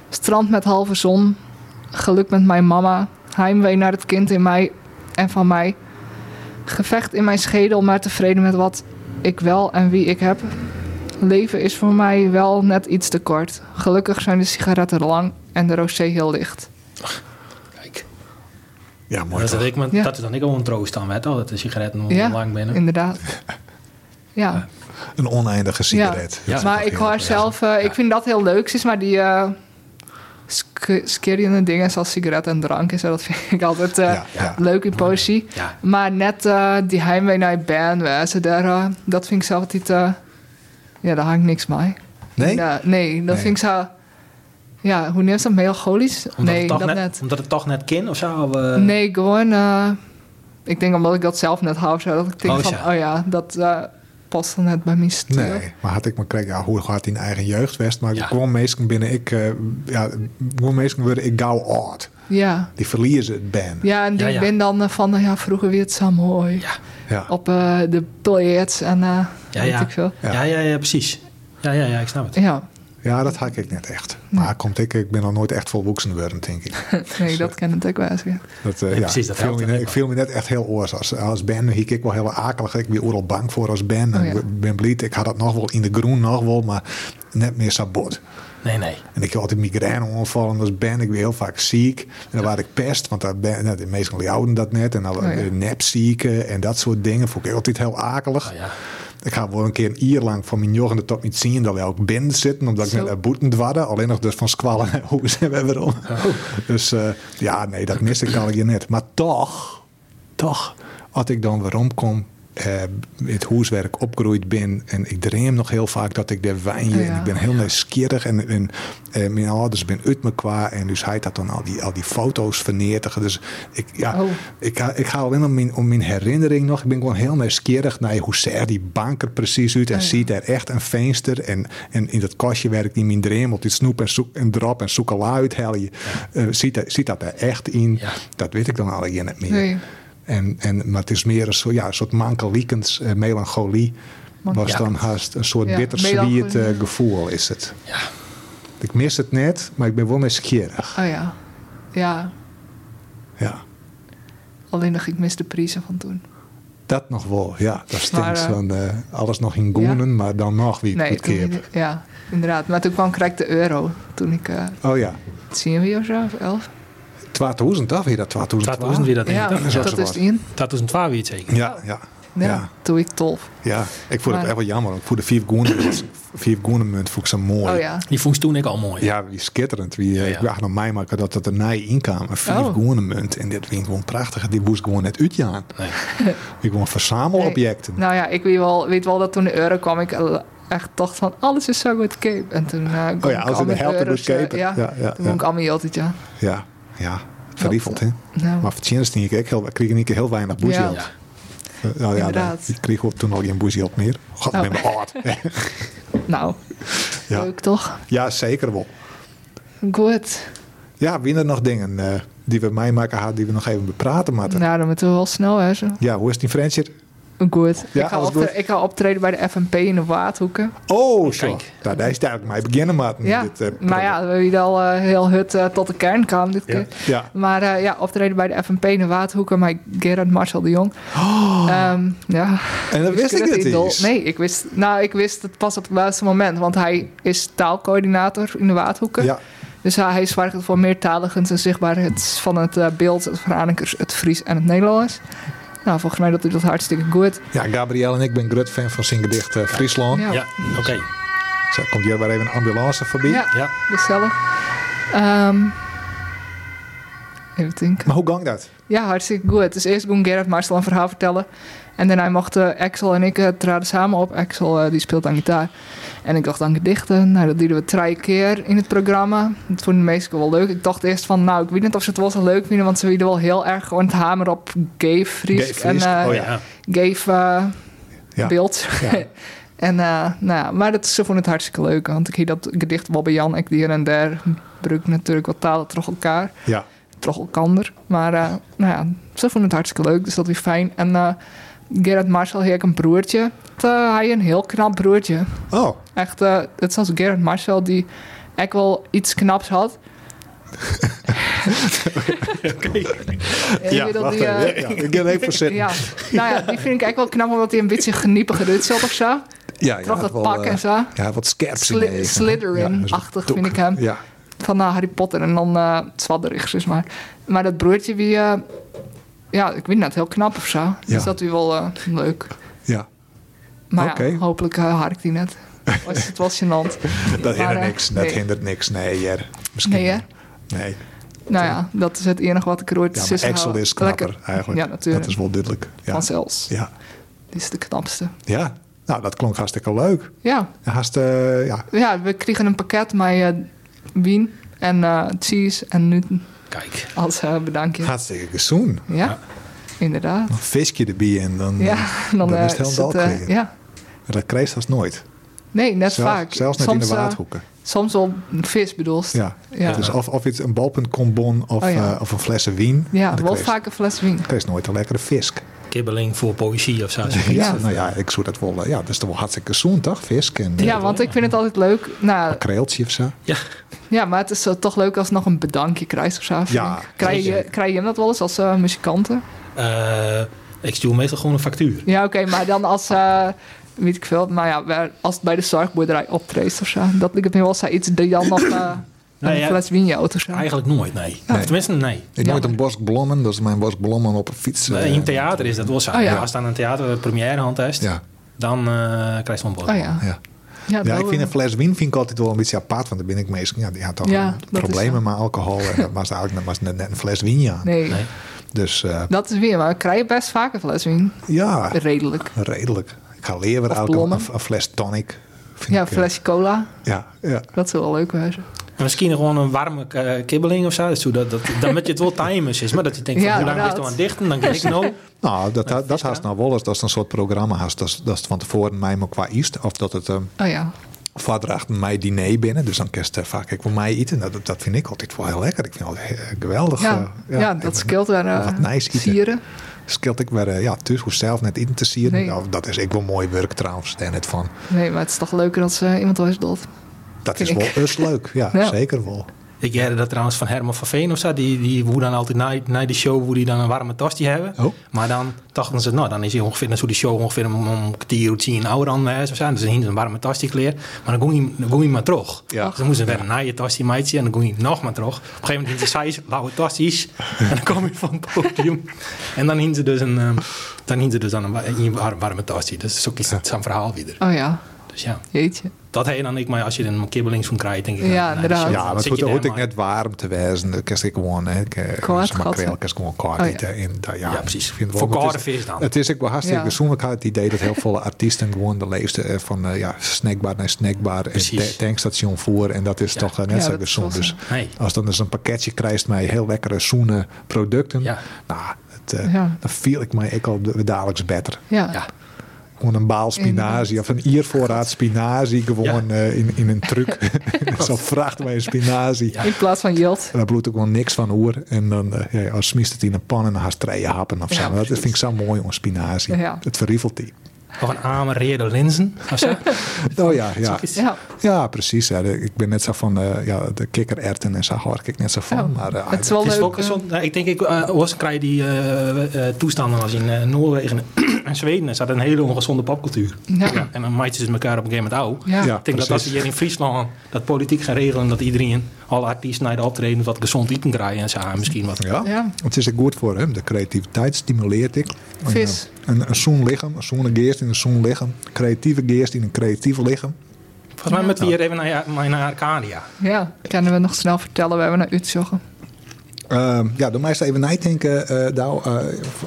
strand met halve zon, geluk met mijn mama, heimwee naar het kind in mij en van mij, gevecht in mijn schedel, maar tevreden met wat ik wel en wie ik heb. Leven is voor mij wel net iets te kort. Gelukkig zijn de sigaretten lang en de rosé heel licht. Ja, mooi Dat, ik, Ja. dat is dan ik al een troost aan, weet wel, dat de sigaretten nog Ja, lang binnen. Inderdaad. Ja. Een oneindige sigaret. Ja. Maar ik hoor zelf, eh, ik vind dat heel leuk. Is maar die eh skerende dingen zoals sigaretten en drank en zo, dat vind ik altijd eh, Ja, ja. leuk in poëzie. Ja, Maar net eh, die heimwee naar je band, wezen, daar, dat vind ik zelf altijd, eh, ja, daar hang ik niks mee. Nee? Nee, dat Nee. vind ik zo, ja, hoe neemt dat melancholisch? omdat, nee, het toch dat net, net. omdat het toch net kin of zo? Of, eh, Nee, gewoon, eh, ik denk omdat ik dat zelf net hou, zo, dat ik denk Oh, van, ja. oh ja, dat eh, past dan net bij mijn stil. Nee, maar had ik me kreeg, ja, hoe gaat in eigen jeugdwest? Maar Ja. gewoon meestal binnen ik, eh, ja, gewoon meestal worden ik gauw oud. Ja. Die verliezen het ben. Ja, en die Ja, ja. ben dan van, ja, vroeger weer het zo mooi. Ja. Ja. Op eh, de biljarts en eh Ja, weet ja. ik veel. Ja. Ja, ja, ja, precies. Ja, ja, ja, ik snap het. Ja, ja, dat had ik net echt. Maar komt ik, ik ben nog nooit echt vol boeksen geworden, denk ik. nee, dat ken het ook wel eens. Ja. Dat, eh, Ja, ja, precies, dat viel helpt me net- ik viel me net echt heel oors. Als, als Ben hiek ik wel heel akelig. Ik ben overal bang voor als Ben. Oh, En ja. Ik ben blij. Ik had dat nog wel in de groen nog wel, maar net meer sabot. Nee, nee. En ik had altijd migraine onvallen als Ben. Ik ben heel vaak ziek. En dan was ik pest, want dat ben, nou, de meesten houden dat net. En dan Oh, ja. nepzieken en dat soort dingen. Vond ik altijd heel akelig. Oh, ja. Ik ga wel een keer een uur lang van mijn joggende tot niet zien dat we ook binnen zitten, omdat ik Zo. net naar boeten dwarde. Alleen nog dus van squallen en hoe zijn we erom. Oh. Dus eh, ja, nee, dat miste ik al je net. Maar toch, toch, als ik dan weer omkom, eh het huiswerk opgegroeid ben en ik dream nog heel vaak dat ik daar wijn ja. en ik ben heel nieuwsgierig en, en eh, mijn ouders ben uit me qua en dus hij had dan al die, al die foto's vernietigd. Dus ik, ja, Oh. ik, ga, ik ga alleen om mijn, om mijn herinnering nog. Ik ben gewoon heel nieuwsgierig naar hoe ziet die bank er precies uit. En Oh ja. ziet er echt een venster. En, en in dat kastje werkt die mijn dream. die snoep en, zoek, en drop en zoekela uithel je. Eh, ziet, dat- ziet dat er echt in? Ja. Dat weet ik dan al niet meer. Nee. En, en, maar het is meer een soort, ja, een soort mankeliekens, eh, melancholie. Was Ja. dan haast een soort Ja, bittersweet melancholie. eh, gevoel is het. Ja. Ik mis het net, maar ik ben wel nieuwsgierig. Oh ja. Ja, Ja. alleen nog ik mis de prijzen van toen. Dat nog wel, ja. Dat Maar, stinkt eh, van alles nog in goenen, maar dan nog wie ik Nee, ja, inderdaad. Maar toen kwam krijg ik de euro. Toen ik uh, Oh ja, tien was of zo, of elf. 2000, toch? Weer dat 2000. 2000 weer dat Ja, is dat is wat. het in. 2012 weer het zeker. Ja, ja. Ja, Ja. toen ik tolf. Ja, ik vond het echt wel jammer. Ik voelde de vier goenemunt, vier goenemunt vond ik zo mooi. Oh ja. Die vond ik toen ik al mooi. Ja, wie skitterend. Wie, eh, Ja, ja. Ik wacht nog mij maken dat het er nij in kwam. Een vier Oh. goenemunt. En dit vind ik gewoon prachtig. Die moest gewoon net uitjaan. Nee. Ik gewoon verzamelobjecten. Nou ja, ik weet wel, weet wel dat toen de euro kwam, ik eh, echt dacht van alles is zo goed Cape. En toen uh, Oh ja, als in de helft goed Cape. Ja, Ja, ja, toen ja. ik allemaal altijd ja. Ja, ja. Verriefeld, hè? Nou, Maar voor Tjenesten ik heel, kreeg ik heel weinig boezeld. Ja. Ja. nou ja, Inderdaad. ik kreeg toen al geen boezeld meer. God, Oh. me oud. nou ja. leuk toch? ja, zeker wel. Goed. Ja, wie er nog dingen eh, die we mij maken hadden, die we nog even bepraten moeten. Nou, dan moeten we wel snel hè zo. Ja, hoe is die French? Goed. Ja, ik, ga goed? ik ga optreden bij de FNP in de Waardhoeken. Oh, zo. Kijk. Nou, daar is duidelijk mij beginnen maken. Ja, Dit, eh, maar ja, we hebben al eh, heel hut eh, tot de kern kwam dit Ja. keer. Ja. Maar eh, ja, optreden bij de FNP in de Waardhoeken met Gerard Marcel de Jong. Ehm, ja. En dan wist ik het eens. Nee, ik wist, nou, ik wist het pas op het laatste moment. Want hij is taalcoördinator in de Waardhoeken. Ja, Dus uh, hij zorgt voor meertaligheid en zichtbaarheid van het beeld, het Veranekers, het Fries en het Nederlands. Nou, volgens mij doet hij dat hartstikke goed. ja, Gabriel en ik ben groot fan van zijn gedicht eh, Friesland. Ja, Ja, oké. Zo komt hier weer even een ambulance voorbij. ja, Ja. gezellig. Ehm, even denken. Maar hoe gang dat? Ja, hartstikke goed. Dus eerst kon Gerard Marcel een verhaal vertellen. En daarna mochten Axel en ik eh, traden samen op. Axel eh, die speelt aan gitaar. En ik dacht aan gedichten. Nou, dat deden we drie keer in het programma. Dat vonden de meesten wel leuk. Ik dacht eerst van, nou, ik weet niet of ze het wel zo leuk vinden. Want ze wilden wel heel erg gewoon het hamer op gay Fries. Gay Fries, En eh, oh Ja. gay eh, Ja. beeld. Ja. en eh, nou ja, maar dat, ze vonden het hartstikke leuk. Want ik hier dat gedicht wel bij Jan. Ik die hier en daar. Bruk natuurlijk wat talen terug elkaar Ja. toch elkander. Maar nou ja, ze vonden het hartstikke leuk, dus dat is fijn. En eh Gerard Marshall heeft een broertje. Eh, hij een heel knap broertje. Oh, Echt, eh, het is als Gerard Marshall die echt wel iets knaps had. Ja, wacht die, even. eh, Ja, ja, ik ga even zitten. ja, nou ja, die vind ik echt wel knap omdat hij een beetje geniepiger uitziet of zo. Ja, ja, Terug dat wel, pak eh, en zo. Ja, wat scherp Sli- Slytherin-achtig vind ik hem. Ja, Van eh, Harry Potter en dan uh, Zwadderig, zeg maar. Maar dat broertje, wie, eh, ja, ik weet niet, heel knap of zo. Ja. Dus dat is wel eh, leuk. ja. Maar ja, hopelijk uh, harkt hij net. Was het was gênant. Dat hindert eh, niks. Dat nee. hindert niks. Nee, Jer. Misschien. Nee, hè? Nee. Nou ja, dat is het enige wat ik er ooit Ja, hou. is knapper Lekker. eigenlijk. Ja, natuurlijk. Dat is wel duidelijk. Ja. Vanzelfs. Ja. Die is de knapste. ja. Nou, dat klonk hartstikke leuk. Ja, eh, ja. ja we kregen een pakket met uh, wien en uh, cheese en nu Kijk. als uh, bedankje. hartstikke gezoen. Ja, inderdaad. Een visje erbij en dan, Ja, dan, dan eh, is het helemaal eh, ja. Dat krijgt als nooit. Nee, net Zelfs, vaak. zelfs net soms, in de eh, waardhoeken. soms wel een vis bedoelst. Ja. Ja. Dus of, of iets een balpuntkombon of, Oh ja. eh, of een flessen wien. Ja, dan wel krijg- vaak een fles wien. krijg je nooit een lekkere vis. Kibbeling voor poëzie of zo. Ja, Ja. nou ja, ik zou dat wel. eh, Ja, dat is toch wel hartstikke zoen, toch? Vis en eh, Ja, want ik vind het altijd leuk. Nou, een kreeltje of zo. Ja. ja, maar het is eh, toch leuk als nog een bedankje krijgt of zo. Ja. Krijg je, krijg je hem dat wel eens als eh, muzikanten? Eh, ik stuur meestal gewoon een factuur. Ja, oké, maar dan als, eh, weet ik veel, maar ja, als het bij de zorgboerderij optreedt of zo. Dat lijkt me wel zo iets die dan nog eh, Nou een ja, fles of zo. Eigenlijk nooit, nee. Nee. Tenminste, nee. Ik nooit een bos blommen, dat is mijn bos blommen op een fiets. eh, in het theater is dat wel zo. Oh, ja. Als dan een theater première hand heeft, Ja, dan eh krijg je zo'n bord. Oh ja. ja. Ja, ik vind wel. een fles wien vind ik altijd wel een beetje apart, want dan ben ik meestal, ja, die had toch Ja, problemen met alcohol en dat was eigenlijk dat was net, net een fles wien, ja. Nee, Nee. Dus eh, dat is weer, maar ik krijg best vaak een fles wien. ja, Redelijk. redelijk. Ik ga leren Of eigenlijk een, een fles tonic. Vind Ja, een eh, flesje cola. ja, ja. Dat zou wel leuk wezen. En misschien gewoon een warme eh, kibbeling of zo. Dus zo dat, dat, dan met je het wel timers is. Maar dat je denkt, Ja, van, hoe lang is het dan dichten? Dan kijk ik nou. Nou, dat, dat, dat haast nou wel eens. Dat is een soort programma haast. Dat, is- dat is van tevoren mij maar qua East. Of dat het um, Oh ja. vadracht mij diner binnen. Dus dan kerst vaak ik voor mij eten. Nou, Dat, dat vind ik altijd wel heel lekker. Ik vind het altijd eh, geweldig. Ja, eh, ja, dat scheelt weer eh, wat nice eten. sieren. Scheelt ik weer, eh, ja, thuis hoe zelf net eten te sieren. Nee. Nou, dat is ik wel mooi werk trouwens. Daar net van. Nee, maar het is toch leuker als eh, iemand thuis doet. Dat is wel eens leuk. Ja, Ja. zeker wel. Ik jaren dat trouwens van Herman van Veen of zo. Die, die hoe dan altijd na, na die show hoe die dan een warme tosti hebben. Oh. Maar dan dachten ze, nou dan is hij ongeveer zo die show ongeveer om, om een kwartier of tien ouder aan zo. Dus dan een warme tosti kleer. Maar dan ging hij, dan ging hij maar terug. Ja. Dus dan moesten ze weer een naaie tosti meidje en dan ging hij nog maar terug. Op een gegeven moment hingen ze lauwe tosti's. en dan kwam hij van het podium. En dan hingen ze dus een, ehm, dan hingen ze dus aan een, wa- een warme, warme tosti. Dus zo is het zijn verhaal weer. Oh ja, Dus ja, jeetje. dat heen dan ik maar als je een kibbelings van krijgt, denk ik. Ja, nou, inderdaad. dus Ja, maar het daar ik maar- net warm te wezen. Dan kan ik gewoon, hè, ik, eh, makreel kan ik gewoon koud Oh, ja. eten. En, dat- ja, Ja, precies. ik vind het Voor koude is- vis dan. Het is ook wel hartstikke Ja. persoonlijk had het idee dat heel veel artiesten gewoon de leefste eh, van eh, ja, snackbar naar snackbar en Precies. tankstation voer. En dat is Ja. toch eh, net Ja, zo is gezond. Dus. Nee. als dan dus een pakketje krijgt met heel lekkere zoene producten. Ja. Nou, het, eh, Ja. dan viel ik mij ik al dagelijks beter. Ja. Gewoon een baal spinazie of een iervoorraad spinazie gewoon eh, in, in een truc. Zo vracht mij een spinazie. In plaats van. En daar bloedt ook wel niks van oer. En dan uh, ja, als smiest het in een pan en dan haast treien happen of zo. Dat vind ik zo mooi, jongens, spinazie. Het verrievelt die. Of een amereerde linzen. Of zo. Oh ja, ja. Ja. Ja, precies. Ja, ik ben net zo van eh, ja, de kikkererwten en zo hoor ik net zo van. Oh, maar eh, het is wel Het is leuk. zo, nou, ik denk, ik uh, was krijg die eh, eh, toestanden als in Noorwegen en Zweden. Er staat een hele ongezonde popcultuur. Ja. En dan maatjes ze elkaar op een gegeven moment oud. Ja. Ja. Ik denk dat als we hier in Friesland dat politiek gaan regelen, dat iedereen, alle artiesten naar de optreden, wat gezond eten krijgen en zo, misschien wat. ja. Ja. het is ook goed voor hem. De creativiteit stimuleert ik. Een, Vis. eh, Een, een zoen lichaam, een zoene geest in een zoen lichaam. Creatieve geest in een creatieve lichaam. Volgens mij moeten we hier even naar, naar, Arcadia. Ja. Kunnen we nog snel vertellen waar we naar uitzoeken? Ehm, ja, doe mij eens even nadenken, eh Douw,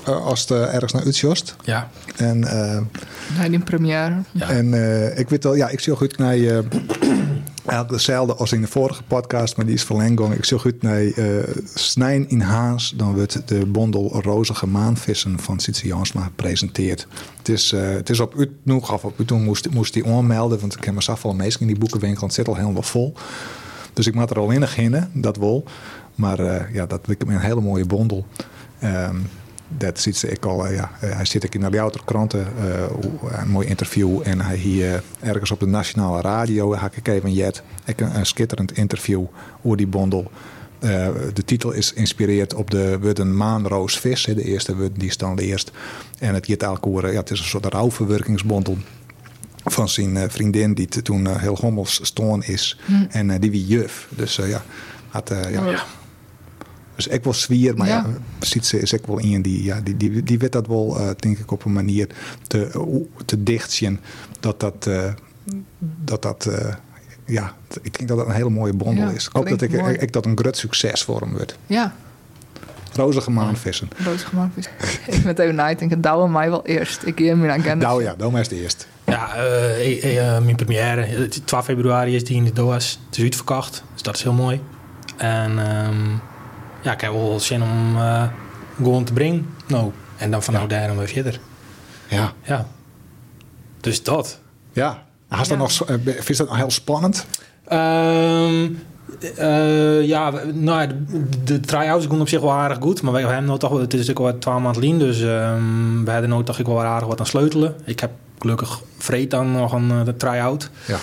eh, als het ergens naar Utrecht. Ja. En eh, Naar die première. Ja. En eh, ik weet wel, ja, ik zie goed naar eh eigenlijk hetzelfde als in de vorige podcast, maar die is verlenging. Ik zie goed naar eh Snijn in Haas, dan wordt de bondel rozige maanvissen van Sitse Jansma gepresenteerd. Het is, eh, het is op u nog of op u toen moest, moest die aanmelden, want ik heb me zoveel mensen in die boekenwinkel, het zit al helemaal vol. Dus ik moet er al in beginnen, dat wel. Maar eh, ja, dat ik een hele mooie bondel. Ehm, dat ziet ze ik al, eh, ja, eh, hij zit ik in de Louter kranten, eh, een mooi interview. En hij hier ergens op de nationale radio, had ik even jet, ik een, een schitterend interview over die bondel. De titel is geïnspireerd op de woord een maanroos vis, de eerste woord die is dan leerst. En het gaat ja, het is een soort rouwverwerkingsbondel van zijn vriendin die toen heel hommels stoorn is. En eh, die wie juf. Dus ja, had, ja. Oh. Dus ik wel zwier, maar ja, Ja. ziet ze is ik wel in die, ja, die, die, die weet dat wel, eh, denk ik, op een manier te, te dichtjen dat dat, eh, dat, dat eh, ja, ik denk dat dat een hele mooie bondel Ja, is. Ik hoop dat ik, ik, dat een groot succes voor hem wordt. Ja. Rozige maanvissen. Roos gemaakt. is. ik ben even na. Ik denk, het douwen mij wel eerst. Ik geef mijn agenda. Ja, maar eens de eerst. Ja, mijn première, eh, 12 februari is die in de Doas. Het is uitverkocht, dus dat is heel mooi. En ehm, ja, ik heb wel zin om eh, gewoon te brengen. Nou, en dan vanuit daar dan weer verder. Ja. Ja. Dus dat. Ja. Haast dat nog, eh, vind je dat nog heel spannend? Ehm, eh, ja, nou, de, de try-outs op zich wel aardig goed. Maar we hebben nou toch, wel- het is natuurlijk wel 12 maanden lien. Dus ehm we hebben nou toch ik wel aardig wat aan sleutelen. Ik heb gelukkig vreed dan nog een try-out. Ja.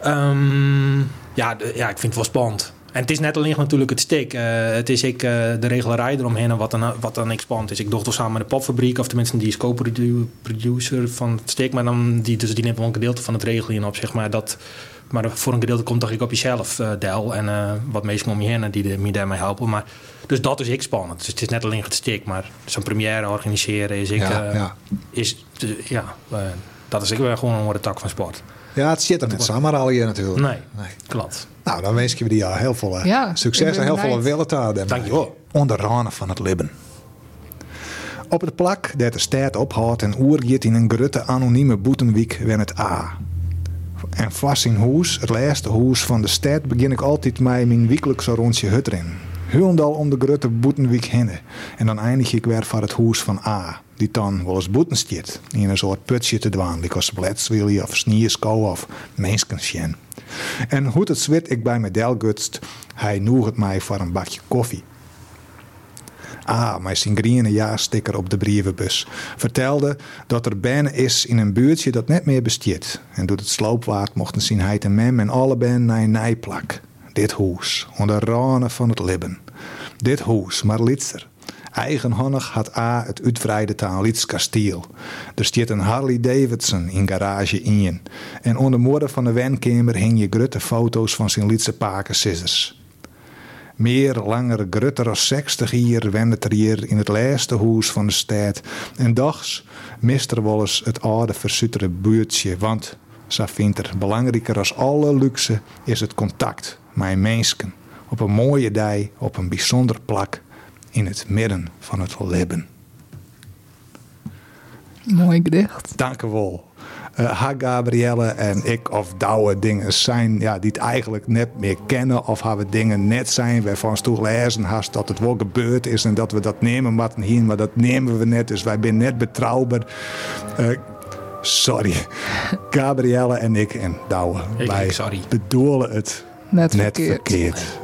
Ehm, ja, de- ja, ik vind het wel spannend. En het is net alleen natuurlijk het steek. Eh, het is ik, eh, de regelerij eromheen en wat dan, wat dan spannend is. Ik doe toch samen met de popfabriek, of tenminste die is co-producer van het steek. Maar dan, die, dus die neemt wel een gedeelte van het regelen op, zeg maar. Dat, maar voor een gedeelte komt toch ik op jezelf, eh Del. En wat mensen om je heen die me daarmee helpen. Maar, dus dat is ik spannend. Dus het is net alleen het steek. Maar zo'n première organiseren is ik... Ja, ja. Is, ja, dat is ik wel gewoon een tak van sport. Ja, het zit er net samen al hier natuurlijk. Nee, Nee. klopt. Nou, dan wens ik je die ja, heel veel eh, Ja, succes en heel veel benieuwd. willen te houden. Dankjewel. Onder ranen van het libben. Op het plak dat de stad ophoudt en oergiet in een grutte anonieme boetenwiek wen het A. En vast in hoes, het laatste hoes van de stad, begin ik altijd met mijn wekelijkse rondje hut erin. Hulendal om de grutte boetenwiek heen. En dan eindig ik weer voor het hoes van A. Die dan wel eens boeten stiet. In een soort putje te dwaan. Die kost bletswilje of snierskou of menskensjen. En hoe het zwit ik bij me delgutst, hij noeg het mij voor een bakje koffie. Ah, mijn Singriene jaarsticker op de brievenbus vertelde dat er ben is in een buurtje dat net meer bestiert. En door het sloopwaard mochten zien hij en mem en alle ben naar een nijplak. dit hoes, onder ranen van het libben. Dit hoes, maar litster. Eigenhandig had A het uitbreide taal Lids kasteel. Er stiet een Harley Davidson in garage in. En onder moorden van de wenkamer hing je grutte foto's van zijn Lietse paken scissors. Meer langer grutter als 60 hier wendet er hier in het laatste huis van de stad. En dags mist er wel eens het oude versutere buurtje, want, zo vindt er, belangrijker als alle luxe is het contact met mensen. Op een mooie dag, op een bijzonder plak, in het midden van het leven. Mooi gedicht. Dank u wel. Uh, ha Gabrielle en ik of douwe dingen zijn ja, die het eigenlijk net meer kennen of hebben dingen net zijn waarvan toch lezen hast dat het wel gebeurd is en dat we dat nemen wat hier, maar dat nemen we net, dus wij zijn net betrouwbaar. Uh, sorry, Gabrielle en ik en douwe, Ik- wij ik sorry. bedoelen het Net, net verkeerd. verkeerd.